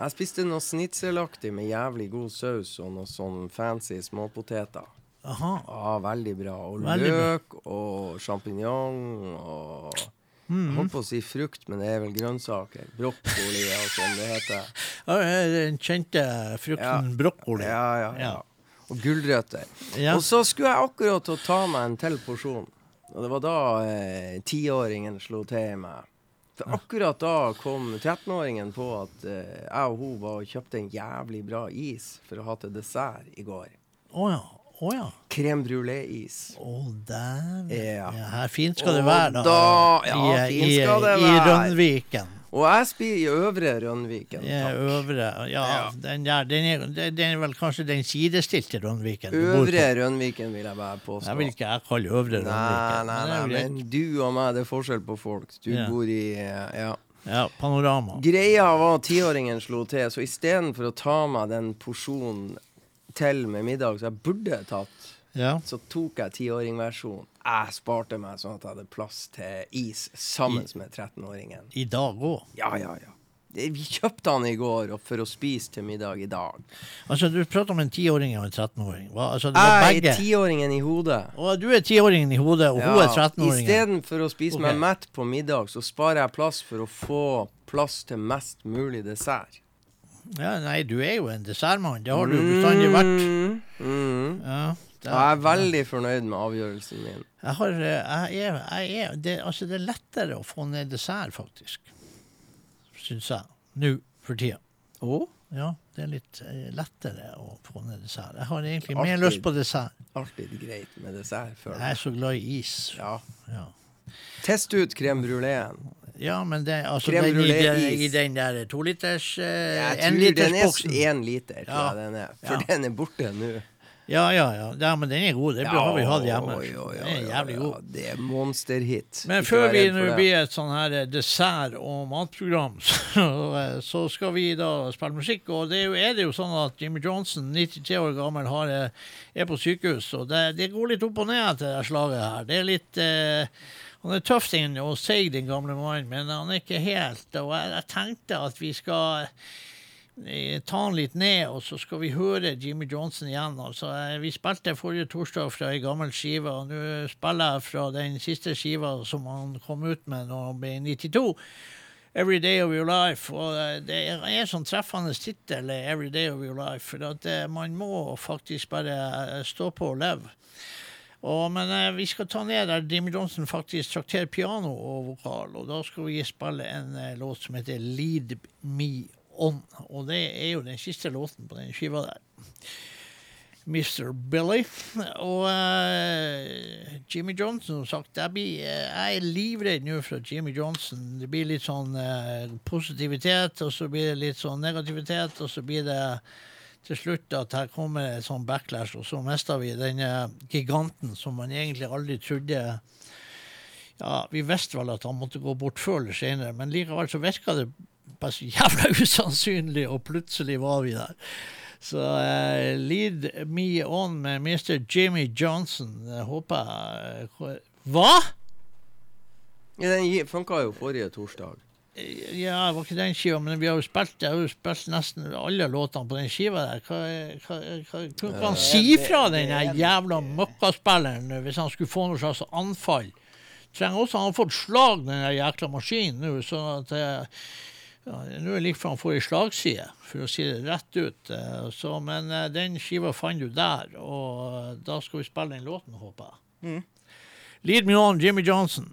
Jeg spiste noe snitselaktig med jævlig god saus og noe sånn fancy småpoteter. Aha. Ja, veldig bra. Og Veldig bra. løk og sjampinjong og Jeg holdt på å si frukt, men det er vel grønnsaker. Brokkoli og sånn det heter. Ja, Den kjente frukten brokkoli. Ja, ja, ja. Ja. Og gulrøtter. Ja. Og så skulle jeg akkurat å ta meg en til porsjon. Og det var da eh, tiåringen slo til i meg. For akkurat da kom 13-åringen på at eh, jeg og hun var og kjøpte en jævlig bra is for å ha til dessert i går. Oh, ja. Å ja. Crème brulé-is. Oh, dæven. Ja. Ja, fint skal det være, da. da- ja, I, fint i, skal det I være. Rønviken. Og jeg spiller i Øvre Rønviken. Ja, øvre Ja, Ja. den der, den er, den er vel kanskje den sidestilte Rønviken. du. Øvre Rønviken vil jeg bare påstå. Jeg vil ikke jeg kalle Øvre Nei, Rønviken. nei, nei, jo greit. men du og meg, det er forskjell på folk. Du Ja. bor i Ja. Ja, panorama. Greia var at tiåringen slo til, så istedenfor å ta meg den porsjonen til med middag som jeg burde tatt, Ja. så tok jeg tiåringversjonen. Jeg sparte meg sånn at jeg hadde plass til is sammen med 13-åringen. I dag òg. Ja, ja, ja. Vi kjøpte han i går for å spise til middag i dag. Altså, du prater om en tiåring og en 13-åring. Hva- Altså, Jeg er tiåringen i hodet. Og du er tiåringen i hodet, og hun er 13-åringen. Istedenfor å spise okay. meg mett på middag, så sparer jeg plass for å få plass til mest mulig dessert. Ja, nei, du er jo en dessertmann. Det har du jo bestandig vært. Mm, mm. Ja, det, Jeg er veldig fornøyd med avgjørelsen min. Jeg har, eh, jeg er, jeg er det, Altså, det er lettere å få ned dessert, faktisk. Syns jeg. Nå for tida. Oh? Ja, det er litt eh, lettere å få ned dessert. Jeg har egentlig Alltid. mer lyst på dessert. Alltid greit med dessert Føler. Jeg er så glad i is. Ja. Ja. Test ut crème bruléen. Ja, men det, altså, Krem den, i, den, i den der toliters uh, er enlitersboksen. én liter, tror Ja. jeg den er. For Ja. den er borte nå. Ja, ja, ja, ja. Men den er god. Den har vi hatt hjemme. Den er jævlig god. Det er monsterhit. Men før vi nå blir et sånn her eh, dessert- og matprogram, (laughs) så, eh, så skal vi da spille musikk. Og det er jo, er det jo sånn at Jimmy Johnson, 93 år gammel, har, eh, er på sykehus. Og det, det går litt opp og ned etter det slaget her. Det er litt eh, Han er tøff den og seig, den gamle mannen, men han er ikke helt. Og jeg, jeg tenkte at vi skal eh, ta han litt ned, og så skal vi høre Jimmy Johnson igjen. Altså, eh, vi spilte forrige torsdag fra ei gammel skive, og nå spiller jeg fra den siste skiva som han kom ut med da han ble 92. Every Day of Your Life. Og eh, det er en sånn treffende tittel, Every Day of Your Life. For at man må faktisk bare stå på og leve. Og, men eh, vi skal ta ned der Jimmy Johnson faktisk trakterer piano og vokal. Og da skal vi spille en eh, låt som heter Lead Me On. Og det er jo den siste låten på den skiva der. Mr. Billy. Og eh, Jimmy Johnson, har sagt, blir, eh, jeg er livredd nå for Jimmy Johnson. Det blir litt sånn eh, positivitet, og så blir det litt sånn negativitet, og så blir det til slutt at her kommer et sånn backlash, og så mister vi denne giganten som man egentlig aldri trodde Ja, vi visste vel at han måtte gå bort før eller senere, men likevel så virka det bare så jævla (laughs) usannsynlig, og plutselig var vi der. Så uh, lead me on med Mr. Jimmy Johnson. Jeg håper jeg eh, Hva?! Ja, den funka jo forrige torsdag. Ja, det var ikke den skiva, men vi har jo spilt, jeg har jo spilt nesten alle låtene på den skiva der. Hva, hva, hva, hva kan han si fra den jævla møkkaspilleren hvis han skulle få noe slags anfall? Trenger også Han har fått slag, den der jækla maskinen nå, sånn at eh, ja, Nå er det like før han får ei slagside, for å si det rett ut. eh, Så, men eh, den skiva fant du der, og da skal vi spille den låten, håper jeg. Lead Me On, Jimmy Johnson.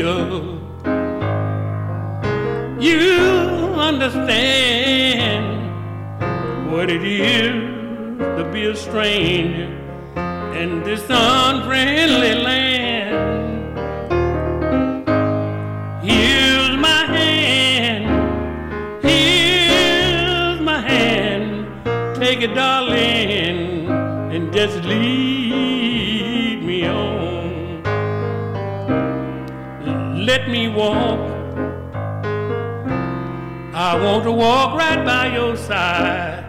Feels. You understand what it is to be a stranger in this unfriendly land. Here's my hand. Here's my hand. Take it, darling, and just lead Let me walk. I want to walk right by your side.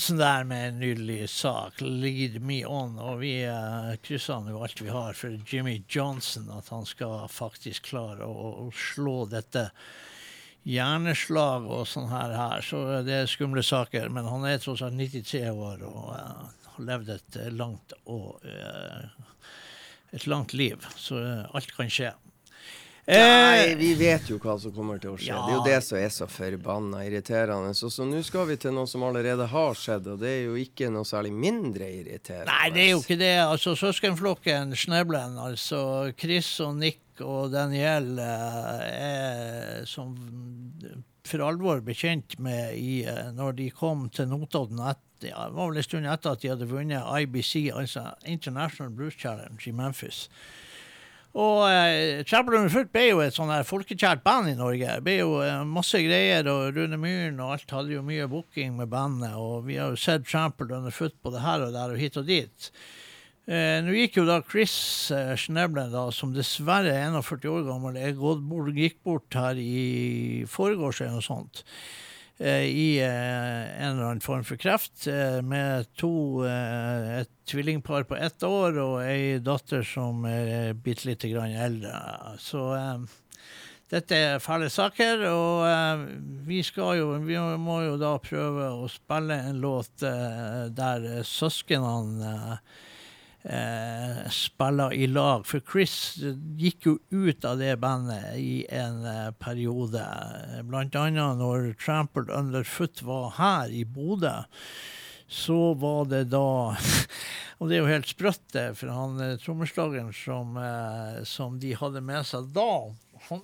Jimmy Johnson der med en nydelig sak, 'Lead Me On'. Og vi uh, krysser nå alt vi har for Jimmy Johnson, at han skal faktisk klare å, å slå dette hjerneslag og sånn her, her. Så det er skumle saker. Men han er tross alt 93 år og uh, har levd et eh, langt og uh, et langt liv. Så alt kan skje. Nei, Eh, vi vet jo hva som kommer til å skje. Ja. Det er jo det som er så forbanna irriterende. Så, så nå skal vi til noe som allerede har skjedd, og det er jo ikke noe særlig mindre irriterende. Nei, det er jo ikke det. Altså, Søskenflokken Sneblen, altså Chris og Nick og Daniel eh, er som for alvor bekjent med i, eh, når de kom til Notodden etter Det var vel en stund etter at de hadde vunnet IBC, altså International Blues Challenge i Memphis. Og eh, Trample Under Foot ble jo et sånn folkekjært band i Norge. Det ble jo eh, masse greier, og Rune Myhren og alt hadde jo mye booking med bandet. Og vi har jo sett Trample Under Foot både her og der og hit og dit. Eh, Nå gikk jo da Chris eh, Schneblen, da, som dessverre er 41 år gammel, er gått bort, gikk bort her i forgårs eller noe sånt. Eh, I eh, en eller annen form for kreft, eh, med to et tvillingpar på ett år og ei datter som er bitte lite grann eldre. Så dette er fæle saker, og vi skal jo Vi må jo da prøve å spille en låt der søsknene eh, spiller i lag. For Chris gikk jo ut av det bandet i en eh, periode. Blant annet når Trampled Underfoot var her i Bodø. Så var det da (laughs) Og det er jo helt sprøtt, det, for han eh, trommeslageren som, eh, som de hadde med seg da, han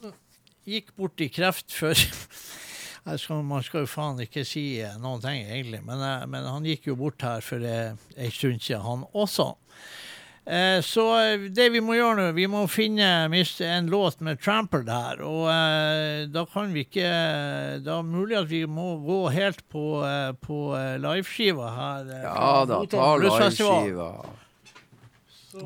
gikk bort i kreft for (laughs) skal, man skal jo faen ikke si eh, noen ting, egentlig, men, eh, men han gikk jo bort her for ei en stund siden, han også. Eh, så eh, det vi må gjøre nå, vi må finne en låt med Trampled her. Og eh, da kan vi ikke Da er det mulig at vi må gå helt på, eh, på eh, liveskiva her. eh, Ja da, ta liveskiva.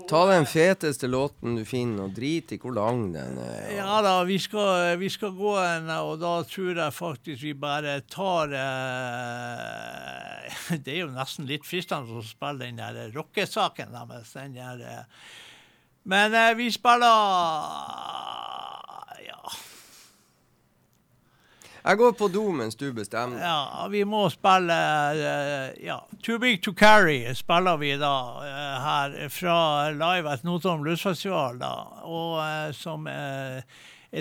Ta den feteste låten du finner, og drit i hvor lang den er. Ja da, vi skal, vi skal gå en, og da tror jeg faktisk vi bare tar eh, (laughs) Det er jo nesten litt fristende å spille den der rockesaken deres. Eh. Men eh, vi spiller Ja. Jeg går på do mens du bestemmer. Ja, vi må spille uh, ja, Too Big To Carry spiller vi da uh, her fra Live at Notodden Bluesfestival, da. Og uh, som er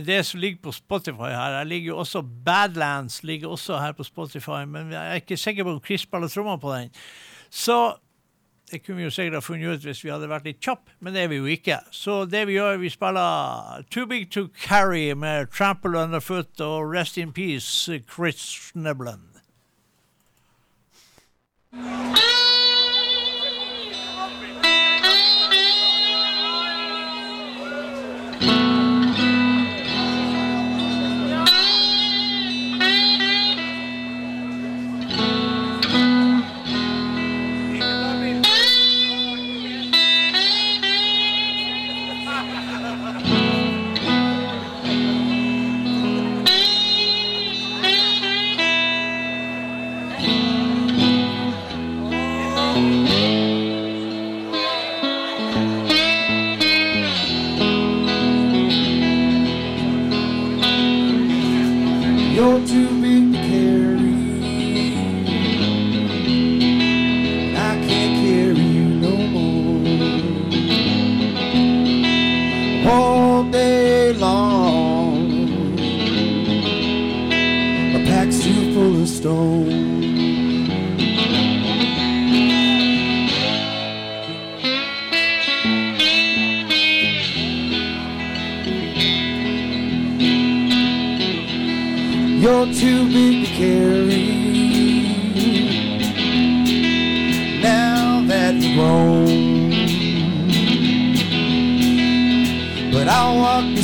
det som ligger på Spotify her. Jeg ligger jo også Badlands ligger også her på Spotify, men jeg er ikke sikker på om Chris spiller trommer på den. Så det kunne vi jo sikkert ha funnet ut hvis vi hadde vært litt kjappe, men det er vi jo ikke. Så det vi gjør, vi spiller Too Big To Carry med Trample Underfoot og Rest In Peace, Chris Sneblen. thank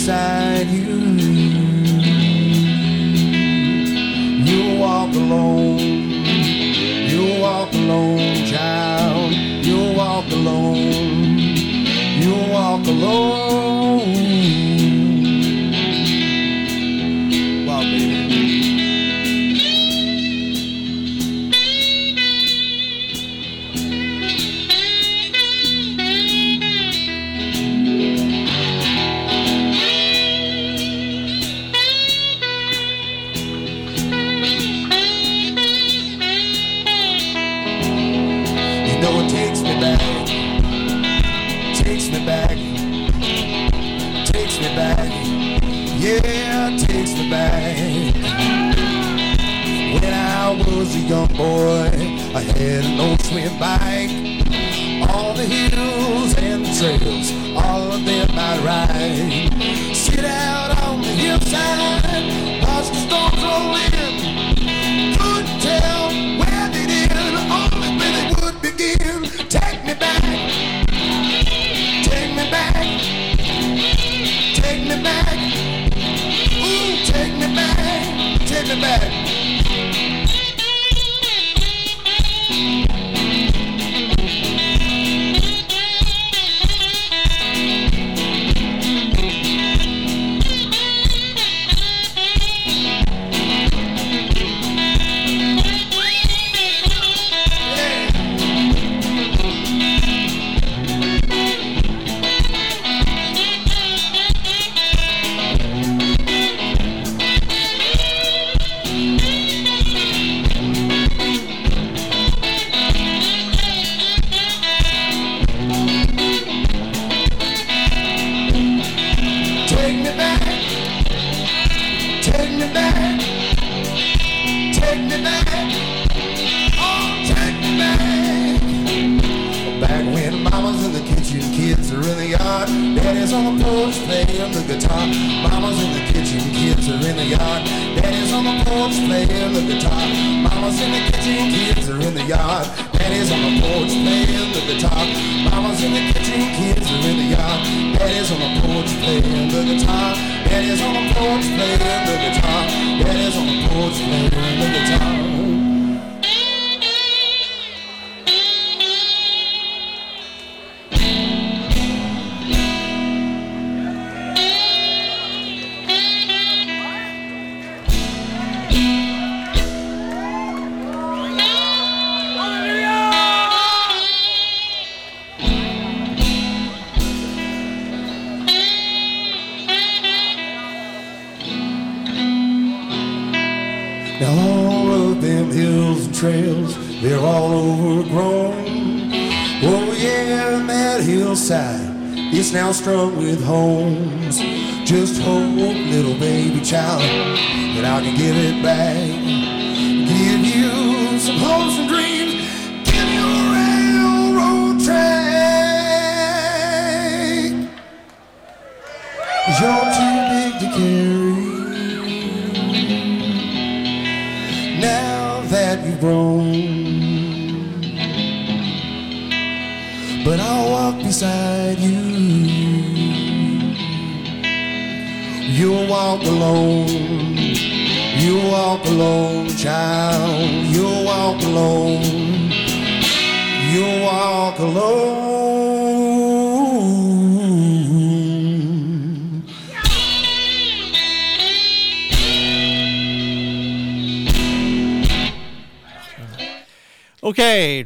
side. we bike. All the hills and the trails, all of them I ride.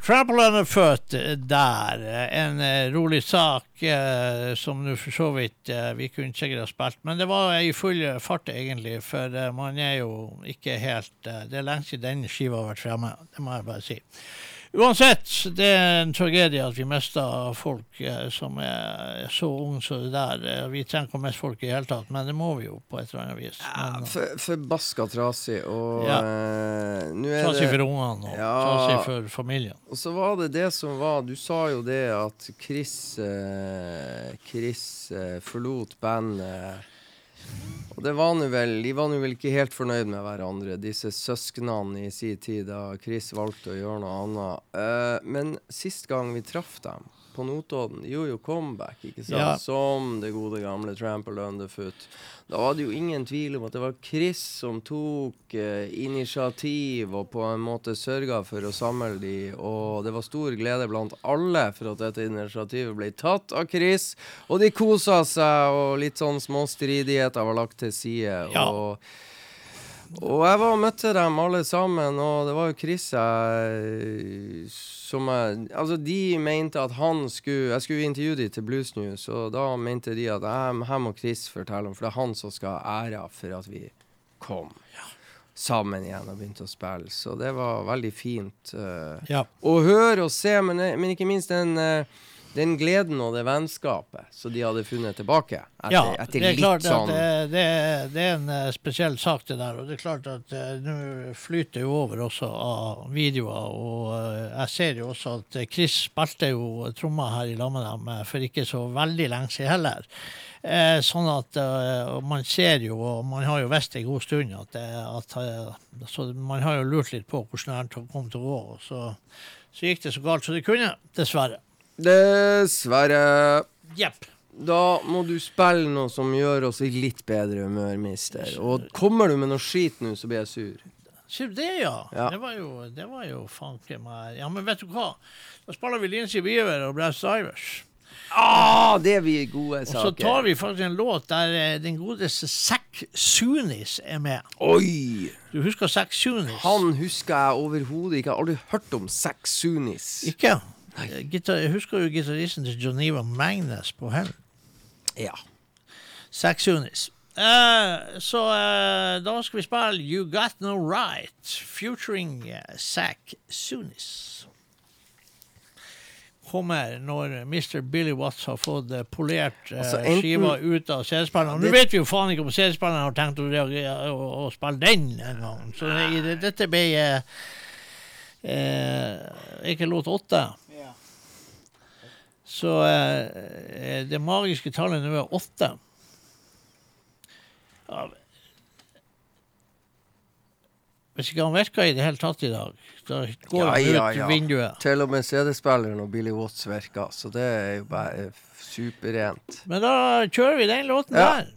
'Trample on a Foot' eh, der. En eh, rolig sak eh, som nå for så vidt vi kunne sikkert ha spilt. Men det var i full fart, egentlig, for man er jo ikke helt Det er lenge siden den skiva har vært fremme, det må jeg bare si. Uansett, det er en tragedie at vi mister folk eh, som er så unge som det der. Eh, Vi trenger ikke å miste folk i det hele tatt, men det må vi jo på et eller annet vis. Men, Forbaska For, trasig, og Ja. eh, Trasig det for ungene og Ja. trasig for familien. Og så var det det som var Du sa jo det at Chris eh, Chris eh, forlot bandet. Og det var nå vel De var nå vel ikke helt fornøyd med hverandre, disse søsknene i sin tid, da Chris valgte å gjøre noe annet. Uh, men sist gang vi traff dem på Notodden, de gjorde jo comeback, ikke sant? Ja. Som det gode gamle Trample Underfoot. Da var det jo ingen tvil om at det var Chris som tok eh, initiativ og på en måte sørga for å samle de, og det var stor glede blant alle for at dette initiativet ble tatt av Chris. Og de kosa seg, og litt sånn småstridigheter var lagt til side. Ja. Og, jeg var og møtte dem alle sammen, og det var jo Chris jeg som jeg Altså, de mente at han skulle Jeg skulle intervjue de til Blues News, og da mente de at her må Chris fortelle om, for det er han som skal ha æra for at vi kom sammen igjen og begynte å spille. Så det var veldig fint uh, Ja. å høre og se, men, men ikke minst den eh, den gleden og det vennskapet som de hadde funnet tilbake etter, ja, etter det er klart klart at sånn det, det, det er en eh, spesiell sak, det der. Og det er klart at eh, nå flyter jo over også av videoer. Og eh, jeg ser jo også at Chris spilte jo trommer her i lag med dem for ikke så veldig lenge siden heller. Eh, sånn at uh, man ser jo, og man har jo visst en god stund at, at uh, Så man har jo lurt litt på hvordan det kom til å gå. Så, så gikk det så galt som det kunne, dessverre. Dessverre. Jepp. Da må du spille noe som gjør oss i litt bedre humør, mister. Og kommer du med noe skit nå, så blir jeg sur. Sier du det, ja? Ja. Det var jo, det var jo fanken meg Ja, men vet du hva? Da spiller vi Lincy Beaver og Brass Irish. Ah, det blir gode saker. Og så tar vi faktisk en låt der eh, den godeste Zack Sunis er med. Oi! Du husker Zack Sunis? Han husker jeg overhodet ikke. Jeg har aldri hørt om Zack Sunis. Ikke? Eh, Gitar, jeg husker jo gitaristen til Geneva Magnus på Hell. Ja. Zack Uh, Eh, så uh, da skal vi spille You Got No Right, featuring uh, Zack Sunis. Kommer når Mr. Billy Watts har fått polert Altså, enten- skiva ut av CD-spilleren. Nå vet vi jo faen ikke om CD-spilleren har tenkt å, å, å spille den engang. Så det, det, dette ble ikke låt åtte. Så eh, det magiske tallet nå er åtte. Ja, hvis ikke han virker i det hele tatt i dag, da går Ja, han ut ja, ja. vinduet. Til og med CD-spilleren og Billy Watts virker, så det er jo bare superrent. Men da kjører vi den låten der.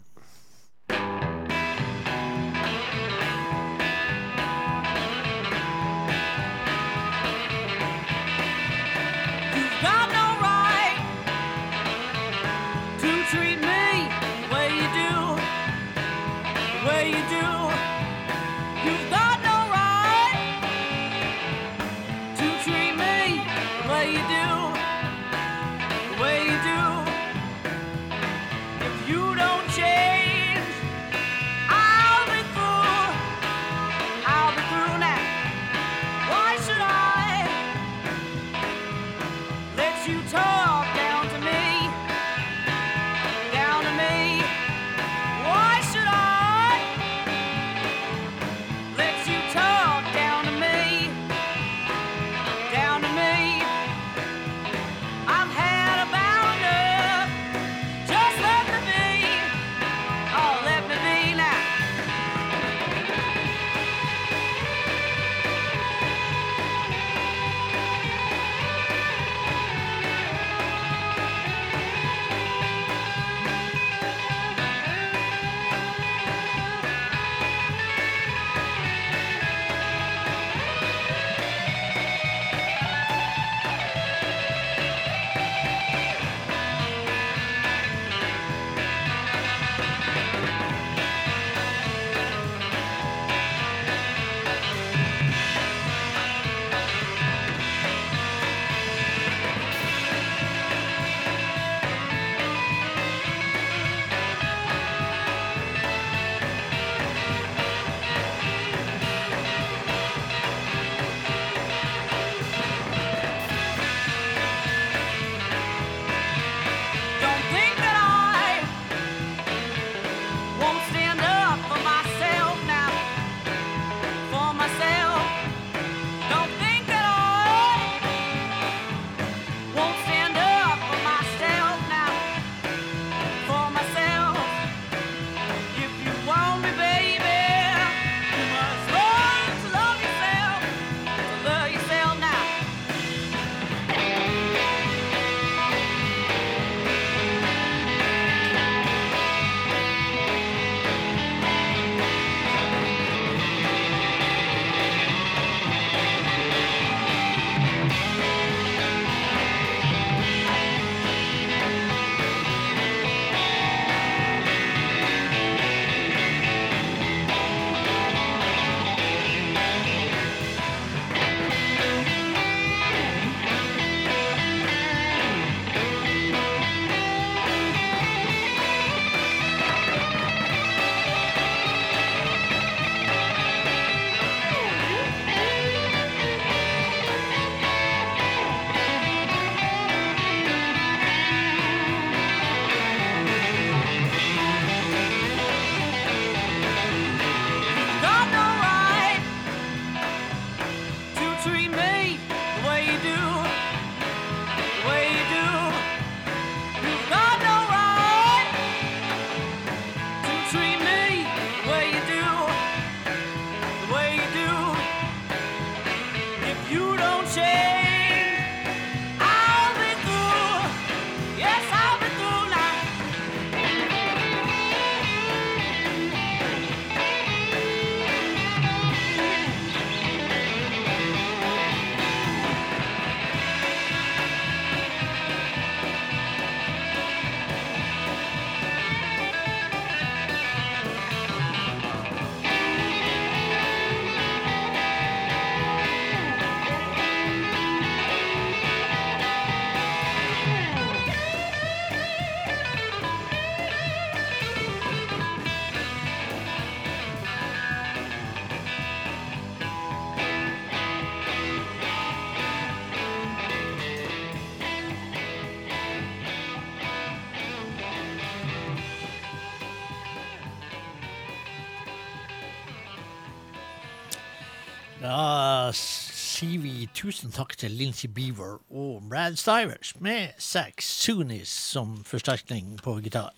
Tusen takk til Lincy Beaver og Brad Stivers med Sax Sunis som forsterkning på gitar.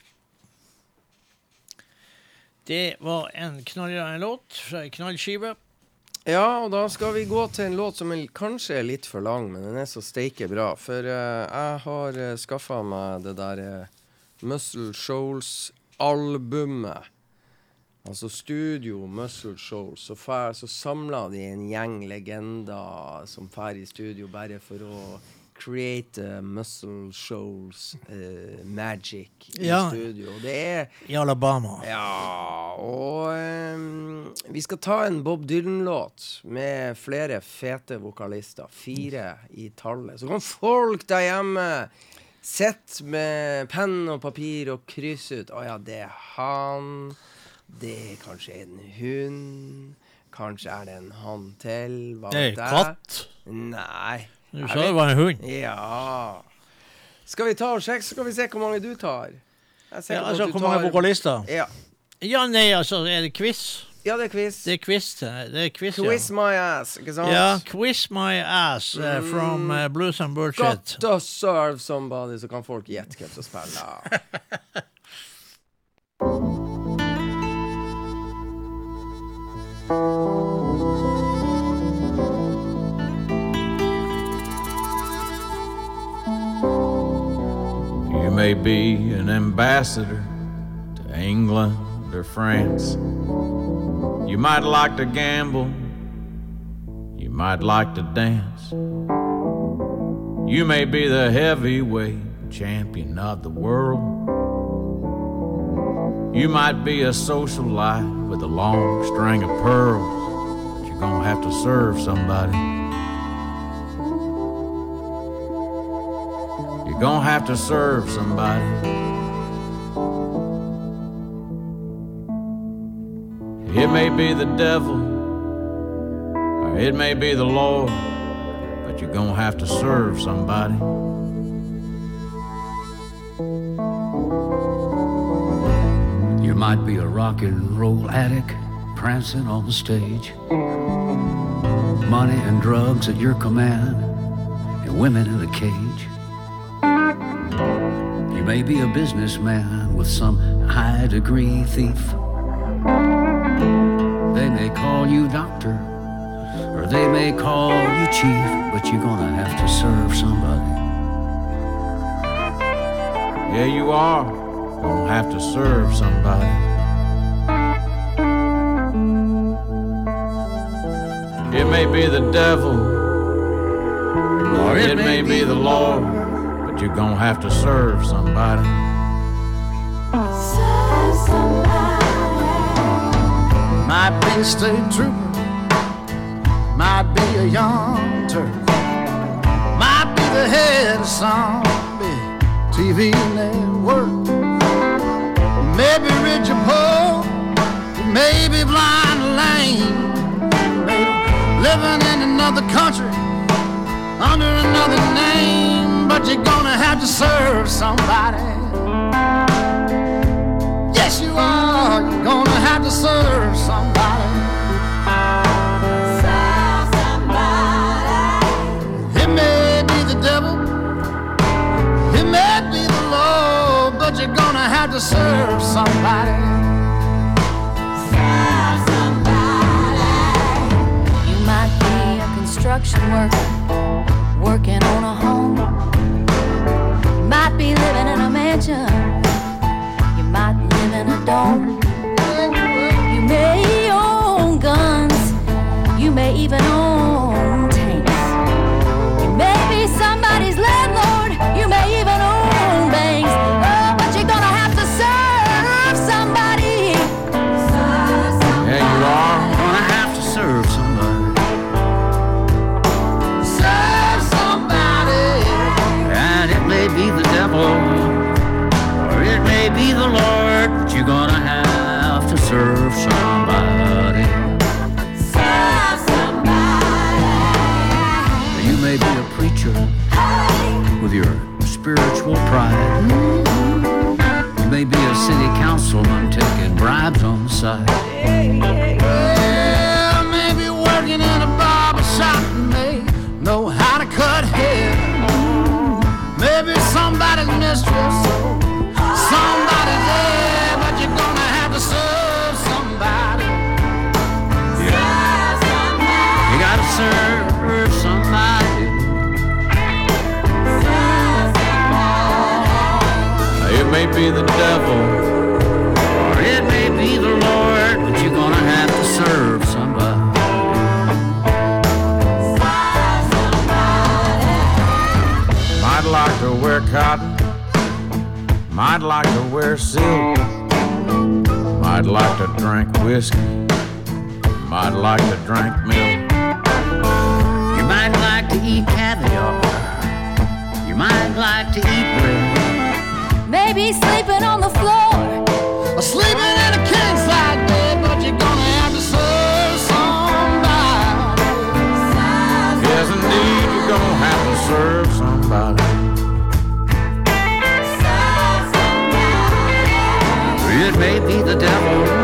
Det var en knallrende låt fra ei knallskive. Ja, og da skal vi gå til en låt som er, kanskje er litt for lang, men den er så steike bra. For uh, jeg har uh, skaffa meg det der uh, Muscle Shoals-albumet. Altså Studio Muscle Shoals. Så, fær, så samla de en gjeng legender som drar i studio bare for å create uh, Muscle Shoals uh, magic i Ja. studio. Det er I Alabama. ja, og um, vi skal ta en Bob Dylan-låt med flere fete vokalister. Fire i tallet. Så kan folk der hjemme sitte med penn og papir og krysse ut. Å ja, det er han. Det er kanskje en hund. Kanskje er det en hanntil. Hva Det vet jeg? katt. Nei. Du sa det var en hund. Ja. Skal vi ta og sjekke, så skal vi se hvor mange du tar. Jeg Ja, altså, Hvor mange tar- vokalister? Ja. Ja, nei, altså, er det quiz? ja, det er quiz. Det er quiz. Det er quiz, Quiz ja. my ass, ikke sant? Ja, quiz my ass uh, from uh, Blues and Got Bullshit. to serve somebody, så kan folk gjette hvem som spiller. (laughs) You may be an ambassador to England or France. You might like to gamble. You might like to dance. You may be the heavyweight champion of the world. You might be a socialite with a long string of pearls. But you're gonna have to serve somebody. You're gonna have to serve somebody. It may be the devil, or it may be the Lord, but you're gonna have to serve somebody. You might be a rock and roll addict prancing on the stage. Money and drugs at your command, and women in a cage. You may be a businessman with some high degree thief. They may call you doctor, or they may call you chief, but you're gonna have to serve somebody. Yeah, you are gonna have to serve somebody. It may be the devil, or it may be the Lord, but you're gonna have to serve somebody. Might be a state trooper, might be a young Turk, might be the head of some big TV network. Maybe rich or poor, maybe blind or lame, living in another country under another name, but you're gonna have to serve somebody. Yes, you are. You're gonna have to serve somebody. Gonna have to serve somebody. You might be a construction worker working on a home. You might be living in a mansion. Be the devil, Or it may be the Lord, but you're gonna have to serve somebody. might like to wear cotton, might like to wear silk, might like to drink whiskey, might like to drink milk. You might like to eat caviar. You might like to eat bread. Maybe sleeping on the floor. Or sleeping in a king size bed, but you're gonna have to serve somebody. Yes, indeed, you're gonna have to serve somebody. It may be the devil.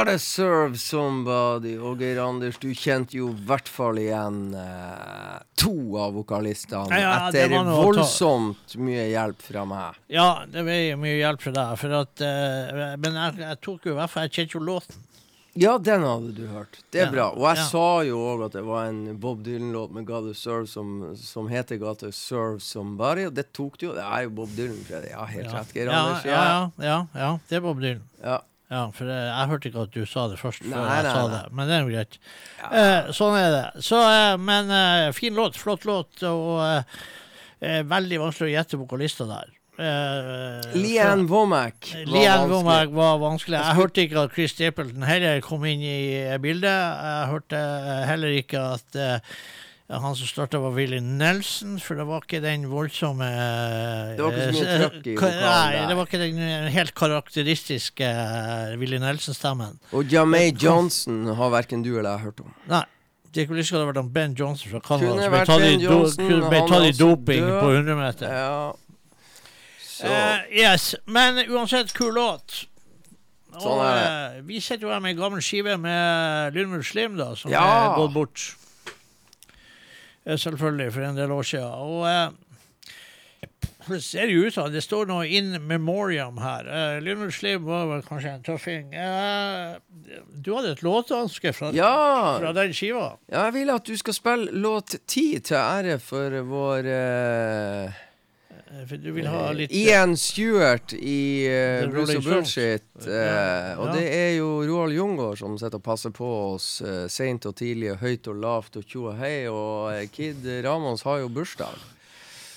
Gotta serve somebody. Og Geir Anders, du kjente jo i hvert fall igjen eh, to av vokalistene Ja, etter var voldsomt mye hjelp fra meg. Ja, det ble mye hjelp fra deg. For at, eh, men jeg, jeg tok jo i hvert fall Jeg kjente jo låten. Ja, den hadde du hørt. Det er Ja, bra. Og jeg ja. sa jo òg at det var en Bob Dylan-låt med Gotta Serve som, som heter Gotta Serve Somebody, og det tok du jo. Det er jo Bob Dylan, Freddy. Ja, helt rett, Geir Ja, Anders. ja, ja, ja, ja, det er Bob Dylan. Ja. Ja, for jeg, jeg hørte ikke at du sa det først. før Nei, jeg nei, sa nei. det, Men det er jo greit. Eh, sånn er det. Så, eh, men eh, fin låt, flott låt, og eh, eh, veldig vanskelig å gjette vokalister der. Eh, Lian Womack. var Leanne vanskelig. Womack var vanskelig. Jeg hørte ikke at Chris Stapleton heller kom inn i bildet. Jeg hørte eh, heller ikke at eh, han som starta, var Willy Nelson, for det var ikke den voldsomme Det var ikke så mye eh, trøkk i vokalen der. Nei, det var ikke den eh, helt karakteristiske eh, Willy Nelson-stemmen. Og Jamay Johnson har verken du eller jeg hørt om. Nei. Det kunne ikke vært Ben Johnson fra Canada som ble tatt i, do, Johnson, ble tatt i doping død. på 100 meter. Ja. Så Eh, yes, men uansett, kul låt. Sånn og, eh, vi sitter jo her med en gammel skive med Lynwood Slim, da, som Ja. er gått bort. Eh, Selvfølgelig, for en del år siden. Og eh, det ser jo ut som det står noe in memoriam her. Uh, Leonard Slim var vel kanskje en tøffing. Eh, du hadde et låtønske fra, Ja, fra den skiva. ja, jeg vil at du skal spille låt ti til ære for vår eh, Eh, For du vil ha litt Ian Stewart i uh, The of Bullshit. Bullshit. Ja, eh, og ja. det er jo Roald Jungård som sitter og passer på oss uh, seint og tidlig, og høyt og lavt og tjo og hei. Og eh, Kid Ramos har jo bursdag.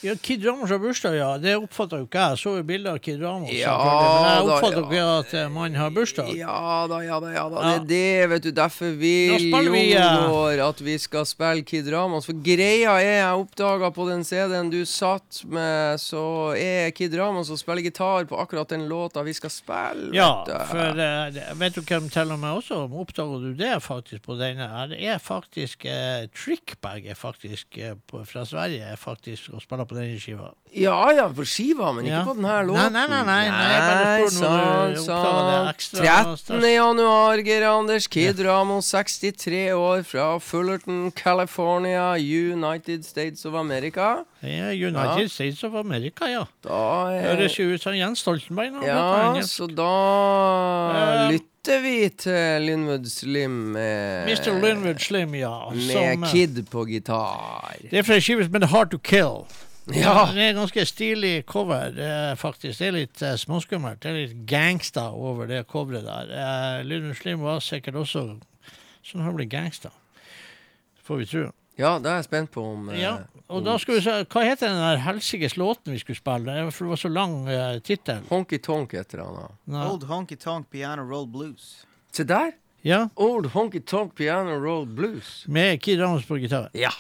Ja, Kid Ramos har bursdag, ja. Det oppfatter jo ikke jeg. Jeg så jo bilder av Kid Ramos. Ja, men jeg oppfatter oppfatter ja. ikke at eh, mannen har bursdag. Ja da, ja da, ja da. Ja. Det er det, vet du. Derfor vil vi, eh, Jungård at vi skal spille Kid Ramos. For greia er, jeg oppdaga på den CD-en du satt med, så er Kid Ramos og spiller gitar på akkurat den låta vi skal spille. Ja, for uh, vet du hvem til og med også oppdaga du det faktisk på denne? Det er faktisk uh, Trickbag er faktisk uh, fra Sverige er faktisk og spiller på denne skiva. Ja ja, på skiva, men ikke Ja. på den her Nei, låten. nei, nei, nei, nei, sånn, sånn. spør når du oppdaga det ekstra 13. januar, Geir Anders. Kid Ramos, 63 år, fra Fullerton, California, United States of America. Ja, United United States of America, ja. Da er Høres jo ut som Jens Stoltenberg. nå, Ja, så da Eh, lytter vi til Linwood Slim med, Mr. Linwood Slim, ja. med som, Kid på gitar. Det er fra skiva som heter Hard to Kill. Ja. Det er ganske stilig cover, det er faktisk. Det er litt uh, småskummelt. Det er litt gangsta over det coveret der. Uh, Lynwood Slim var sikkert også sånn han ble gangsta. Får vi tro. Ja, da er jeg spent på om eh, Ja, og om da skal vi se, Hva heter den der helsikes låten vi skulle spille? Det var- For det var så lang uh, tittel. Honky Tonk heter han. da. Nei. Old honky tonk piano roll blues. Se der! Ja, Old Honky Tonk Piano Roll Blues. med Kid Ramos på gitar. Ja.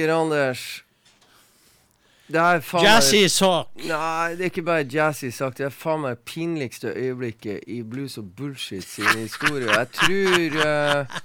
Geir Anders. Det er faen Jazzy sak. Nei, det er ikke bare jazzy sak Det er faen meg pinligste øyeblikket i Blues og Bullshit sin historie. Jeg tror (laughs) uh,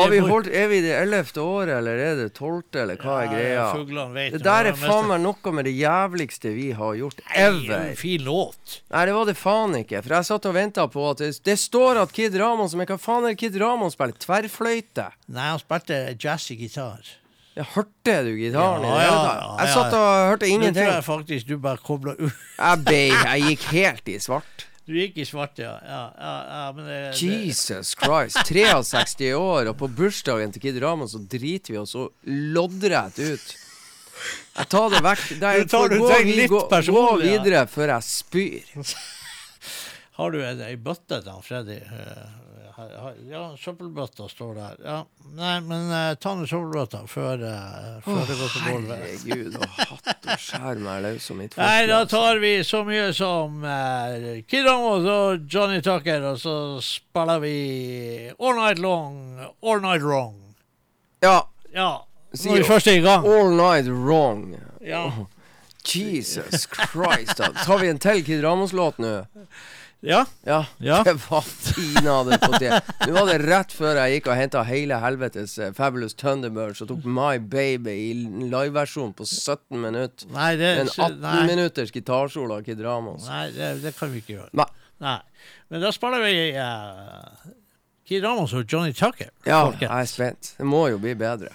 Har vi holdt Er vi det ellevte året, eller er det tolvte, eller hva er greia? Det der er faen meg noe med det jævligste vi har gjort er ever. fin låt. Nei, det var det faen ikke. For jeg satt og venta på at det, det står at Kid Ramon Men hva faen er Kid Ramon spiller? Tverrfløyte? Nei, han spilte jazzy gitar. Ja, hørte du gitaren? Ja, ja, ja, jeg satt og hørte Nå tror ingenting. jeg faktisk du bare kobla ut. Jeg, jeg gikk helt i svart. (laughs) Du gikk i svart, ja. ja, ja, ja men det, det, Jesus Christ. 63 år, og på bursdagen til Kid Rama så driter vi oss så loddrett ut. Jeg tar det vekk. (laughs) Det er, Du tar gå, vi- gå, gå videre før jeg spyr. (laughs) Har du ei bøtte da, Freddy? Her- her- Ja, søppelbøtta står der. Ja. Nei, men uh, ta nå søppelbøtta før, uh, før det går til gulvet. Herregud, og hatt og skjær meg løs om mitt (laughs) Nei, da tar vi så mye som uh, Kid Ramos og Johnny Tucker, og så spiller vi All Night Long, All Night Wrong. Ja, Ja, når vi først er i gang. All Night Wrong. Ja, (laughs) Jesus Christ. Da tar vi en til Kid Ramos-låt nå. Ja. Ja, Ja. det var pinadø på tide. Nå var det rett før jeg gikk og henta hele helvetes eh, Fabulous Thunderbirds og tok My Baby i liveversjon på 17 minutter. Nei, det, En 18 nei, minutters gitarsolo av Ramos. nei det, det kan vi ikke gjøre. Nei. Nei. Men da spiller vi uh, Kid Ramos og Johnny Tucker. Ja, folkens. jeg er spent. Det må jo bli bedre.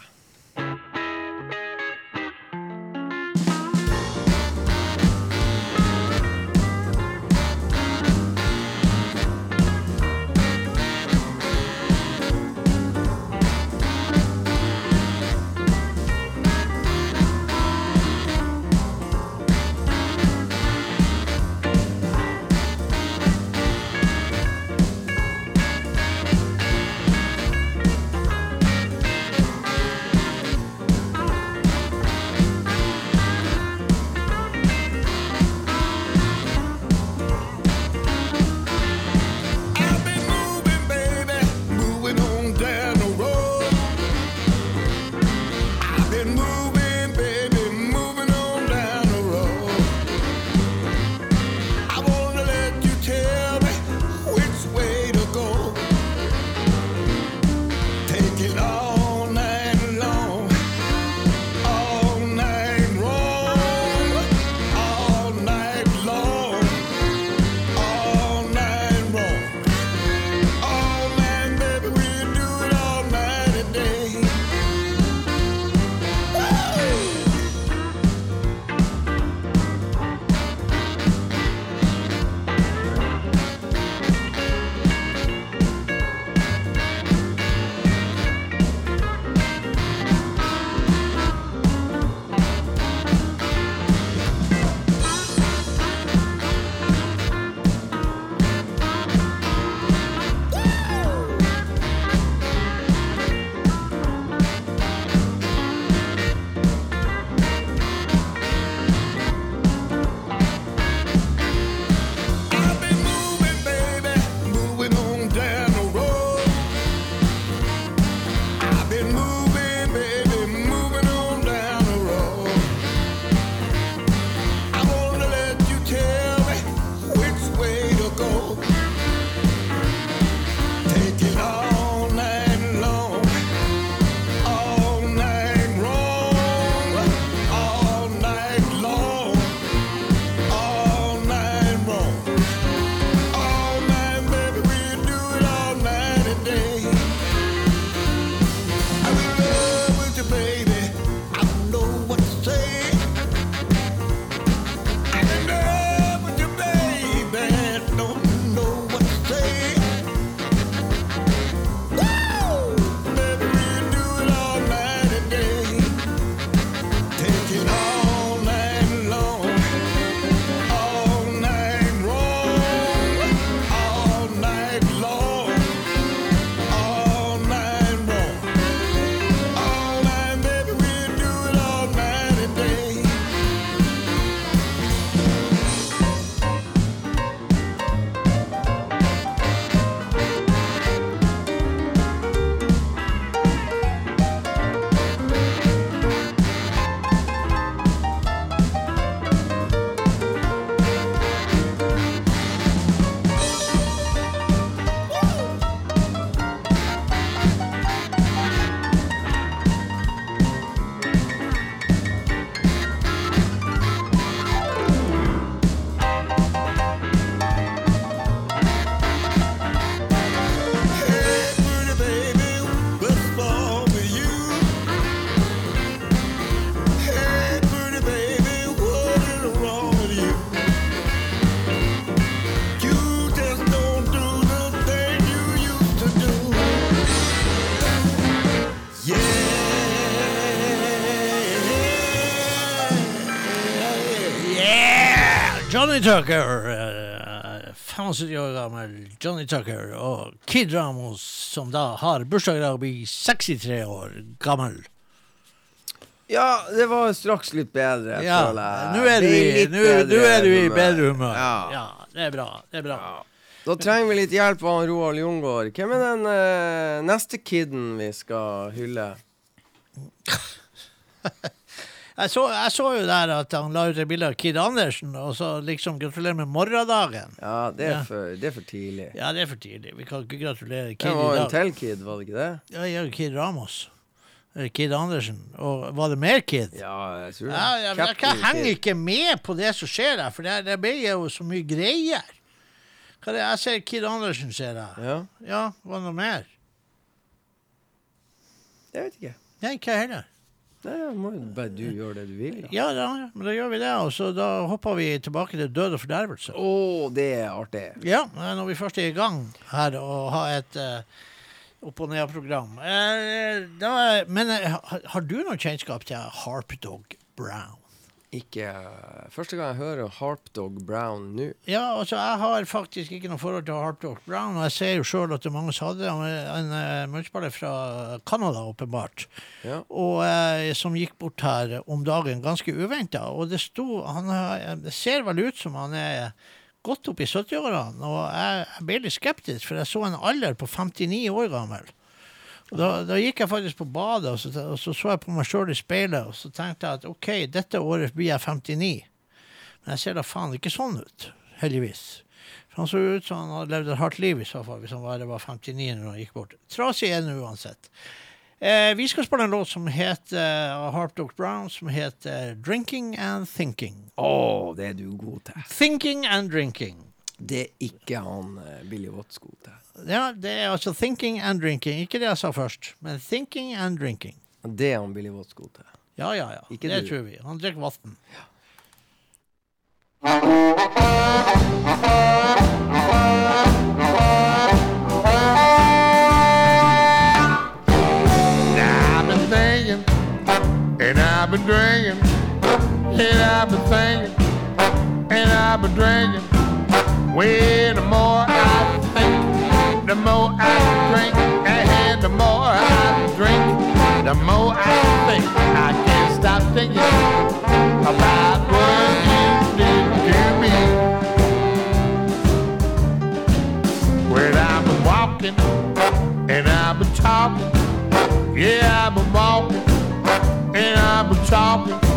Johnny Tucker, eh, 75 år gammel Johnny Tucker, og Kid Ramos, som da har bursdag i dag, blir 63 år gammel. Ja, det var straks litt bedre, Ja, nå er du i, bedre du i humør. Ja. Ja, det er bra. Det er bra. Da trenger vi litt hjelp av Roald Jungård. Hvem er den uh, neste kiden vi skal hylle? (laughs) Jeg så, jeg så jo der at han la ut et bilde av Kid Andersen, og så liksom gratulerer med morgendagen. Ja, det er, Ja. For, det er for tidlig. Ja, det er for tidlig. Vi kan ikke gratulere Kid Det var i en dag. til kid, var det ikke det? Ja, ja, Kid Ramos. Kid Andersen. Og var det mer Kid? Ja, jeg tror det. Ja, jeg, jeg, jeg henger ikke med på det som skjer her, for det, det blir jo så mye greier. Hva er det? Jeg ser Kid Andersen, ser jeg. Ja, Ja, var det noe mer? jeg vet ikke. Nei, ikke jeg heller. Nei, må jo bare du gjøre det du vil. Ja, da, men da gjør vi det, og så da hopper vi tilbake til død og fordervelse. Å, det er artig. Ja, eh, når vi først er i gang her og har et uh, opp- og ned-program. Uh, men uh, har, har du noe kjennskap til Harpdog Brown? Ikke eh, Første gang jeg hører Harpdog Brown nå. Ja, altså jeg har faktisk ikke noe forhold til Harpdog Brown, og jeg ser jo sjøl at det mange hadde det. Er en uh, munnspiller fra Canada, åpenbart, Ja. og eh, som gikk bort her om dagen ganske uventa. Og det sto han, Det ser vel ut som han er godt opp i 70-årene, og jeg, jeg ble litt skeptisk, for jeg så en alder på 59 år gammel. Da, da gikk jeg faktisk på badet, og så, og så så jeg på meg sjøl i speilet, og så tenkte jeg at OK, dette året blir jeg 59. Men jeg ser da faen ikke sånn ut, heldigvis. For han så ut som han hadde levd et hardt liv, i så fall, hvis han bare var 59 når han gikk bort. Trasig er han uansett. Eh, vi skal spille en låt som heter av Harp Dog Brown, som heter 'Drinking and Thinking'. Å, det er du god til. 'Thinking and Drinking'. Det er ikke han uh, Billy Watts god til. Ja, det er altså 'Thinking and Drinking'. Ikke det jeg sa først, men 'Thinking and Drinking'. Det er han Billy Watts god til. Ja, ja, ja. Ikke det du. tror vi. Han drikker vann. I've been thinking, and I've been drinking, and I've been thinking, and I've been drinking. Way the more I think, the more I drink, and the more I drink, the more I think. I can't stop thinking about what you did to me. When I've been walking, and I've been talking. Yeah, I've been walking and I've been talking.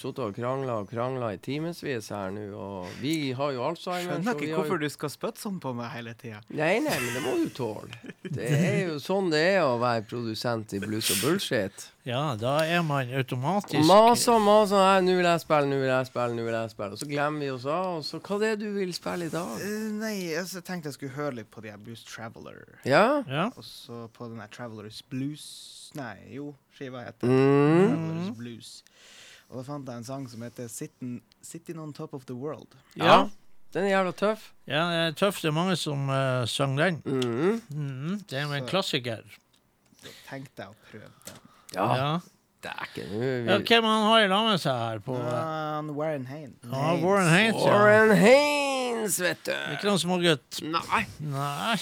Sittet og krangla og krangla i timevis her nå, og vi har jo Alzheimer. Skjønner ikke har hvorfor jo... du skal spytte sånn på meg hele tida. Nei, nei, men det må du tåle. Det er jo sånn det er å være produsent i blues og bullshit. Ja, da er man automatisk Masa, maser og maser. Nei, Nå vil jeg spille, nå vil jeg spille, nå vil jeg spille. Og så glemmer vi oss av. Og så hva det er du vil spille i dag? Uh, nei, altså, jeg tenkte jeg skulle høre litt på de her Blues Traveler. Ja? Ja. Og så på den her Travelers Blues Nei, jo, skiva heter Mm. Travelers Blues. Og da fant jeg en sang som heter Sittin', Sittin' on Top of the World. Ja. Den er jævla tøff. ja, det er tøff. Det er mange som uh, sang den. Mhm. mm, Det er jo en Så- klassiker. Da tenkte jeg å prøve den. Ja. Ja. Dæken. Ja, vi- hvem han har i lag med seg her? på... Uh, Warren Haines. ja, Warren Haynes, ja. Warren Haynes, vet du. Ikke noen smågutt. Nei. Nei.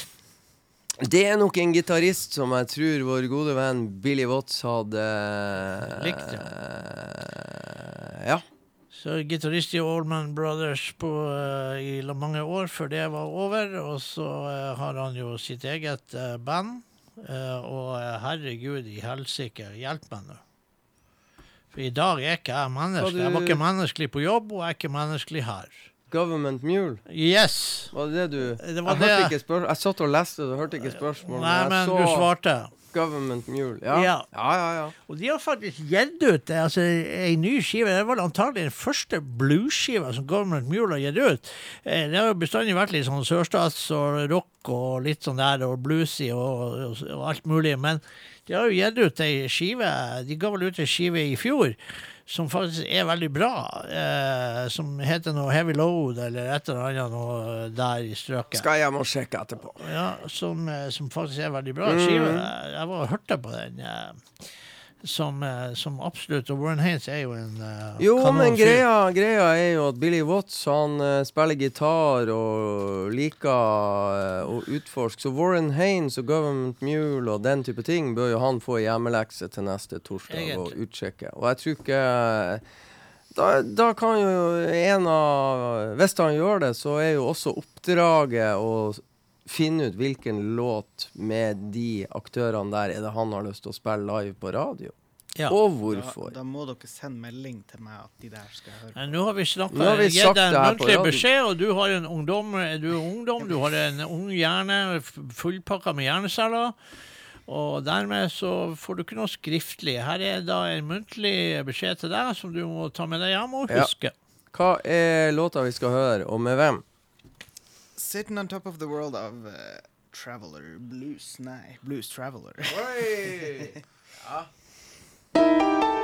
Det er nok en gitarist som jeg tror vår gode venn Billy Watts hadde Likt, Ja. Så gitarist i Allman Brothers på, uh, i mange år før det var over. Og så uh, har han jo sitt eget eh, band. eh, og eh, herregud i helsike, hjelp meg nå. For i dag er ikke jeg menneskelig. Jeg var ikke menneskelig på jobb, og jeg er ikke menneskelig her. Government Mule. Yes! Var det det du Det var Jeg det. spørsmål. Jeg satt og leste og hørte ikke spørsmål. Nei, jeg men så du svarte. Government Mule. Ja. Ja. ja, ja. ja. Og de har faktisk gitt ut altså, ei ny skive. Det var antagelig den første bluesskiva som Government Mule har gitt ut. Eh, Det har jo bestandig vært litt sånn sørstats og rock og litt sånn der, og bluesy og, og, og alt mulig. Men de har jo gitt ut ei skive De ga vel ut ei skive i fjor som faktisk er veldig bra. Eh, som heter noe Heavy Load eller et eller annet noe der i strøket. Skal jeg må sjekke etterpå. Ja, som, eh, som faktisk er veldig bra Mm. skive. Jeg var og hørte på den. eh, Som, eh, som absolutt Og Warren Haynes er jo en uh, Jo, men greia, greia er jo at Billy Watts han uh, spiller gitar og liker uh, å utforske. Så Warren Haynes og Government Mule og den type ting bør jo han få i hjemmelekse til neste torsdag og utsjekke. Og jeg tror ikke da, da kan jo en av Hvis han gjør det, så er jo også oppdraget å finne ut hvilken låt med de aktørene der er det han har lyst til å spille live på radio. Ja. Og hvorfor. da må dere sende melding til meg at de der skal høre på. Nå har vi Nå har vi gitt en muntlig beskjed, og du har en ungdom, du er ungdom, du har en ung hjerne fullpakka med hjerneceller. Og dermed så får du ikke noe skriftlig. Her er da en muntlig beskjed til deg som du må ta med deg hjem og Ja. huske. Hva er låta vi skal høre, og med hvem? Sitting on top of the world of uh, Traveler Blues. Nei, Blues Traveler. was (laughs)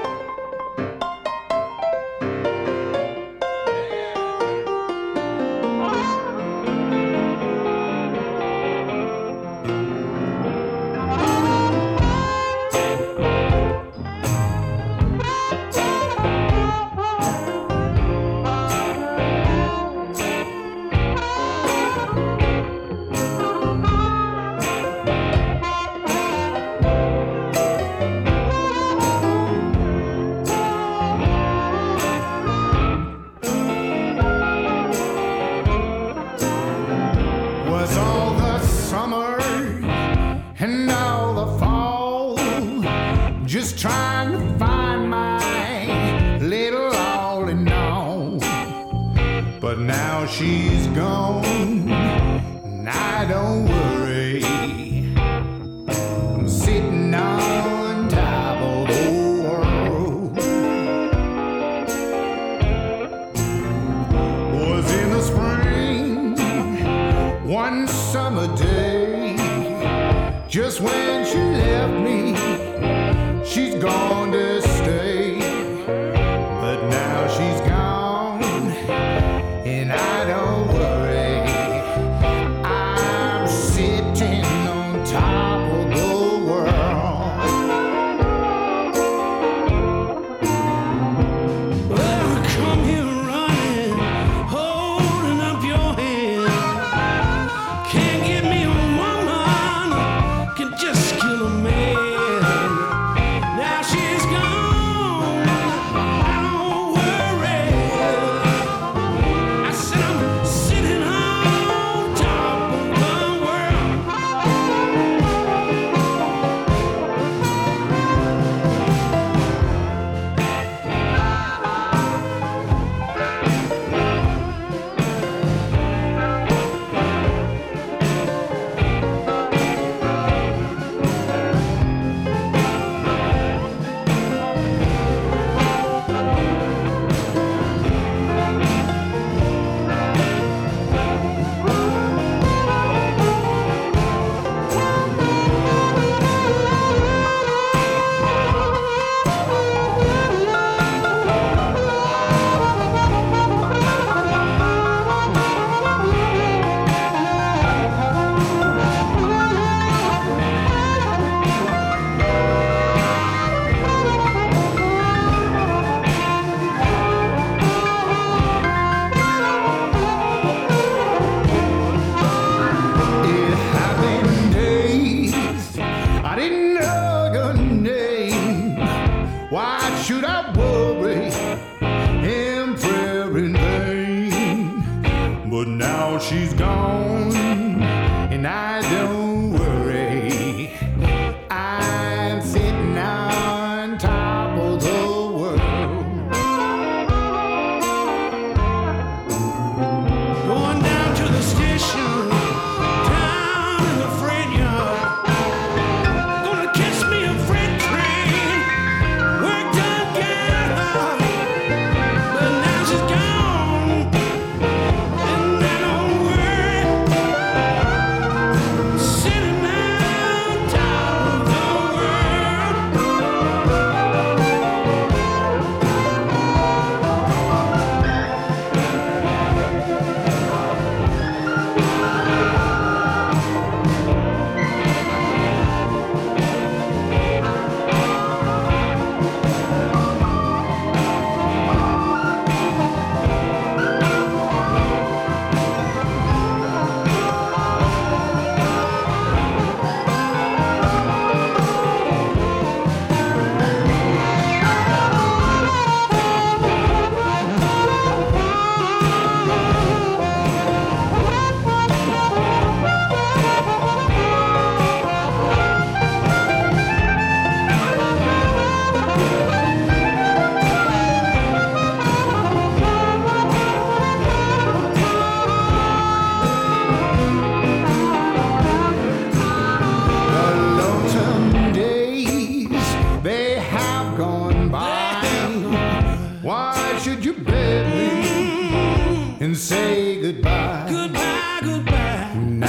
could you beg me and say goodbye? Goodbye, goodbye.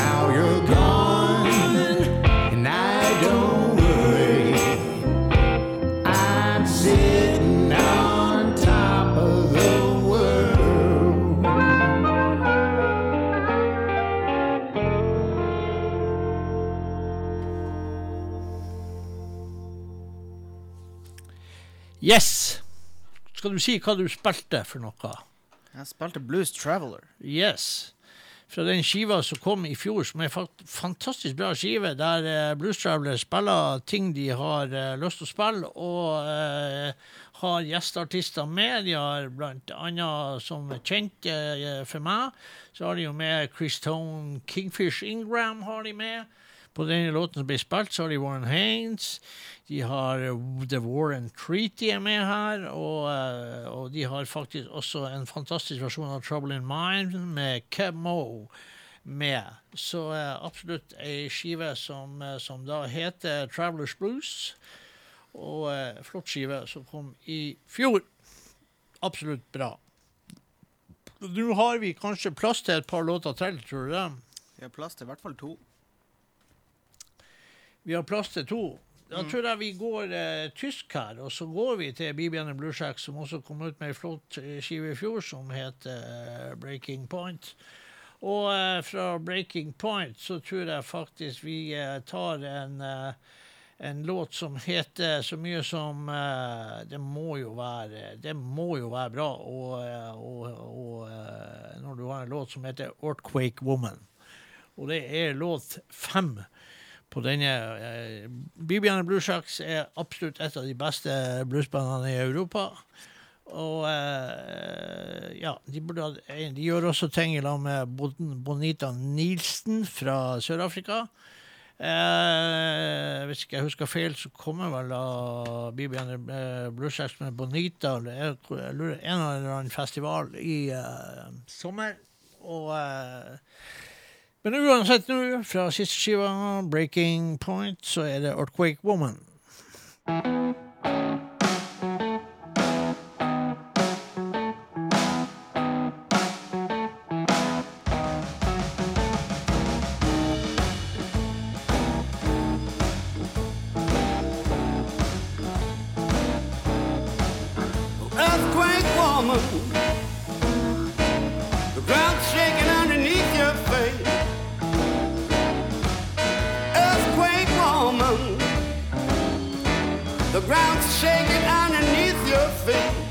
skal du si hva du spilte for noe? Jeg spilte Blues Traveler. Yes. Fra den skiva som kom i fjor, som er en fantastisk bra skive, der eh, Blues Traveler spiller ting de har eh, lyst til å spille, og eh, har gjesteartister med. De har blant annet som kjent eh, for meg, så har de jo med Chris Tone, Kingfish Ingram har de med. På denne låten som ble spilt, så har de Warren Haynes. De har eh, The Warren Treaty er med her. Og, eh, og de har faktisk også en fantastisk versjon av Trouble in Mind med Keb Moe med. Så eh, absolutt ei skive som, som da heter Travelers Blues. Og flott skive som kom i fjor. Absolutt bra. Nå har vi kanskje plass til et par låter til, tror du det? Vi har plass til i hvert fall to. Vi har plass til to. Da tror jeg vi går eh, tysk her, og så går vi til Bibiane Blueshack, som også kom ut med ei flott eh, skive i fjor som heter eh, Breaking Point. Og eh, fra Breaking Point så tror jeg faktisk vi eh, tar en, eh, en låt som heter så mye som uh, Det må jo være Det må jo være bra og, og, og, uh, når du har en låt som heter Earthquake Woman. Og det er låt fem på denne. Eh, Bibiane Bluesjacks er absolutt et av de beste bluesbandene i Europa. Og eh, ja, de, burde, de gjør også ting i lag med Bonita Nielsen fra Sør-Afrika. Eh, hvis ikke jeg husker feil, så kommer vel da Bibiane eh, Bluesjacks med Bonita jeg, en eller annen festival i eh, sommer. Og eh, men uansett nå, fra siste skiva, 'Breaking Point', så er det 'Earthquake Woman'. Ground's shaking underneath your feet.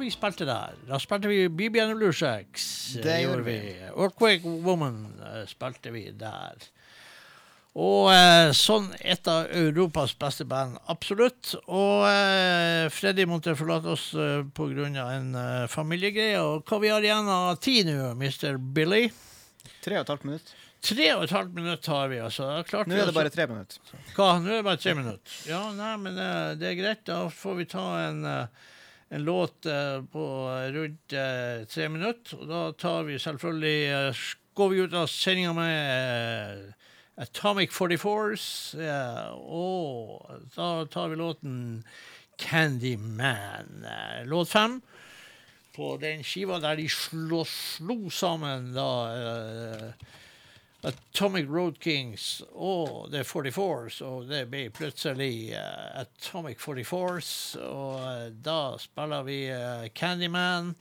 Vi spilte der? Da spilte vi BBN Blue Shacks. Det gjorde vi. Earthquake Woman eh, spilte vi der. Og eh, sånn et av Europas beste band, absolutt. Og eh, Freddy måtte forlate oss eh, pga. en eh, familiegreie. Og hva vi har igjen av tid nå, Mr. Billy? Tre og et halvt minutt. Tre og et halvt minutt har vi, altså. Nå er det altså- bare tre minutter. hva? Nå er det bare tre minutter. Ja, nei, men eh, det er greit. Da får vi ta en, eh, en låt eh, på rundt eh, tre minutter. Og da tar vi selvfølgelig eh, Går vi ut av sendinga med Atomic 44s. eh, og da tar vi låten Candyman. låt fem. På den skiva der de slo, slo sammen da Atomic Road Kings og The 44s, og det ble plutselig uh, Atomic 44s, og uh, da spiller vi uh, Candyman.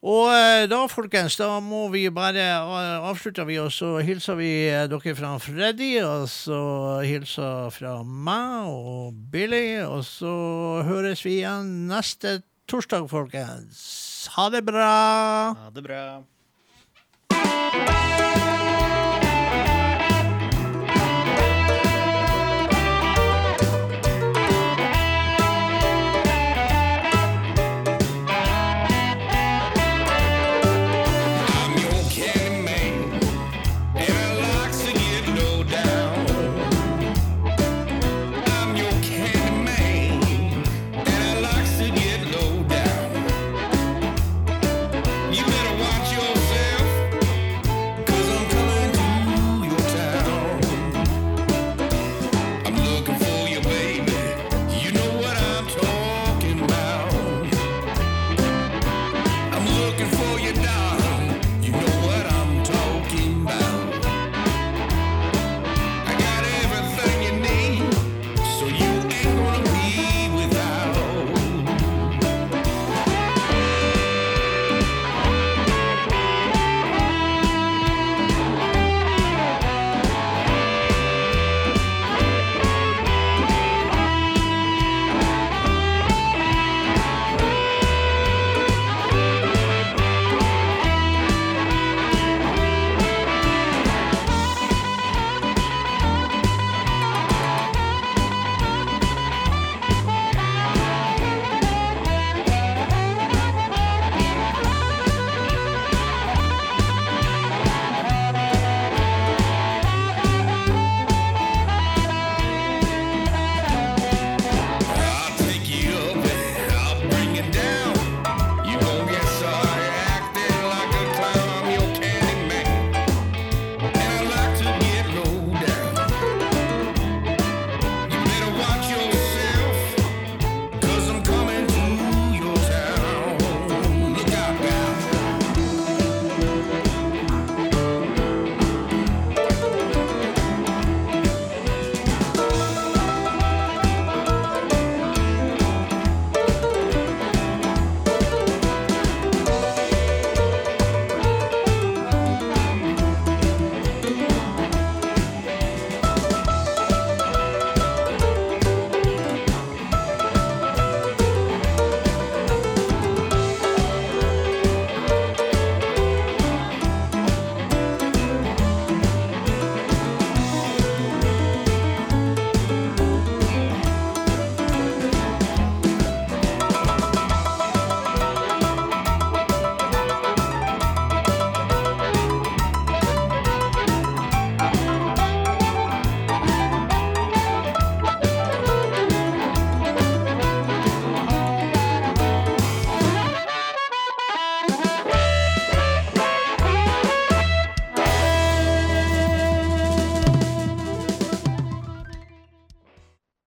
Og da, folkens, da må vi bare avslutter vi, og så hilser vi dere fra Freddy, og så hilser fra meg og Billy, og så høres vi igjen neste torsdag, folkens. Ha det bra! Ha det bra.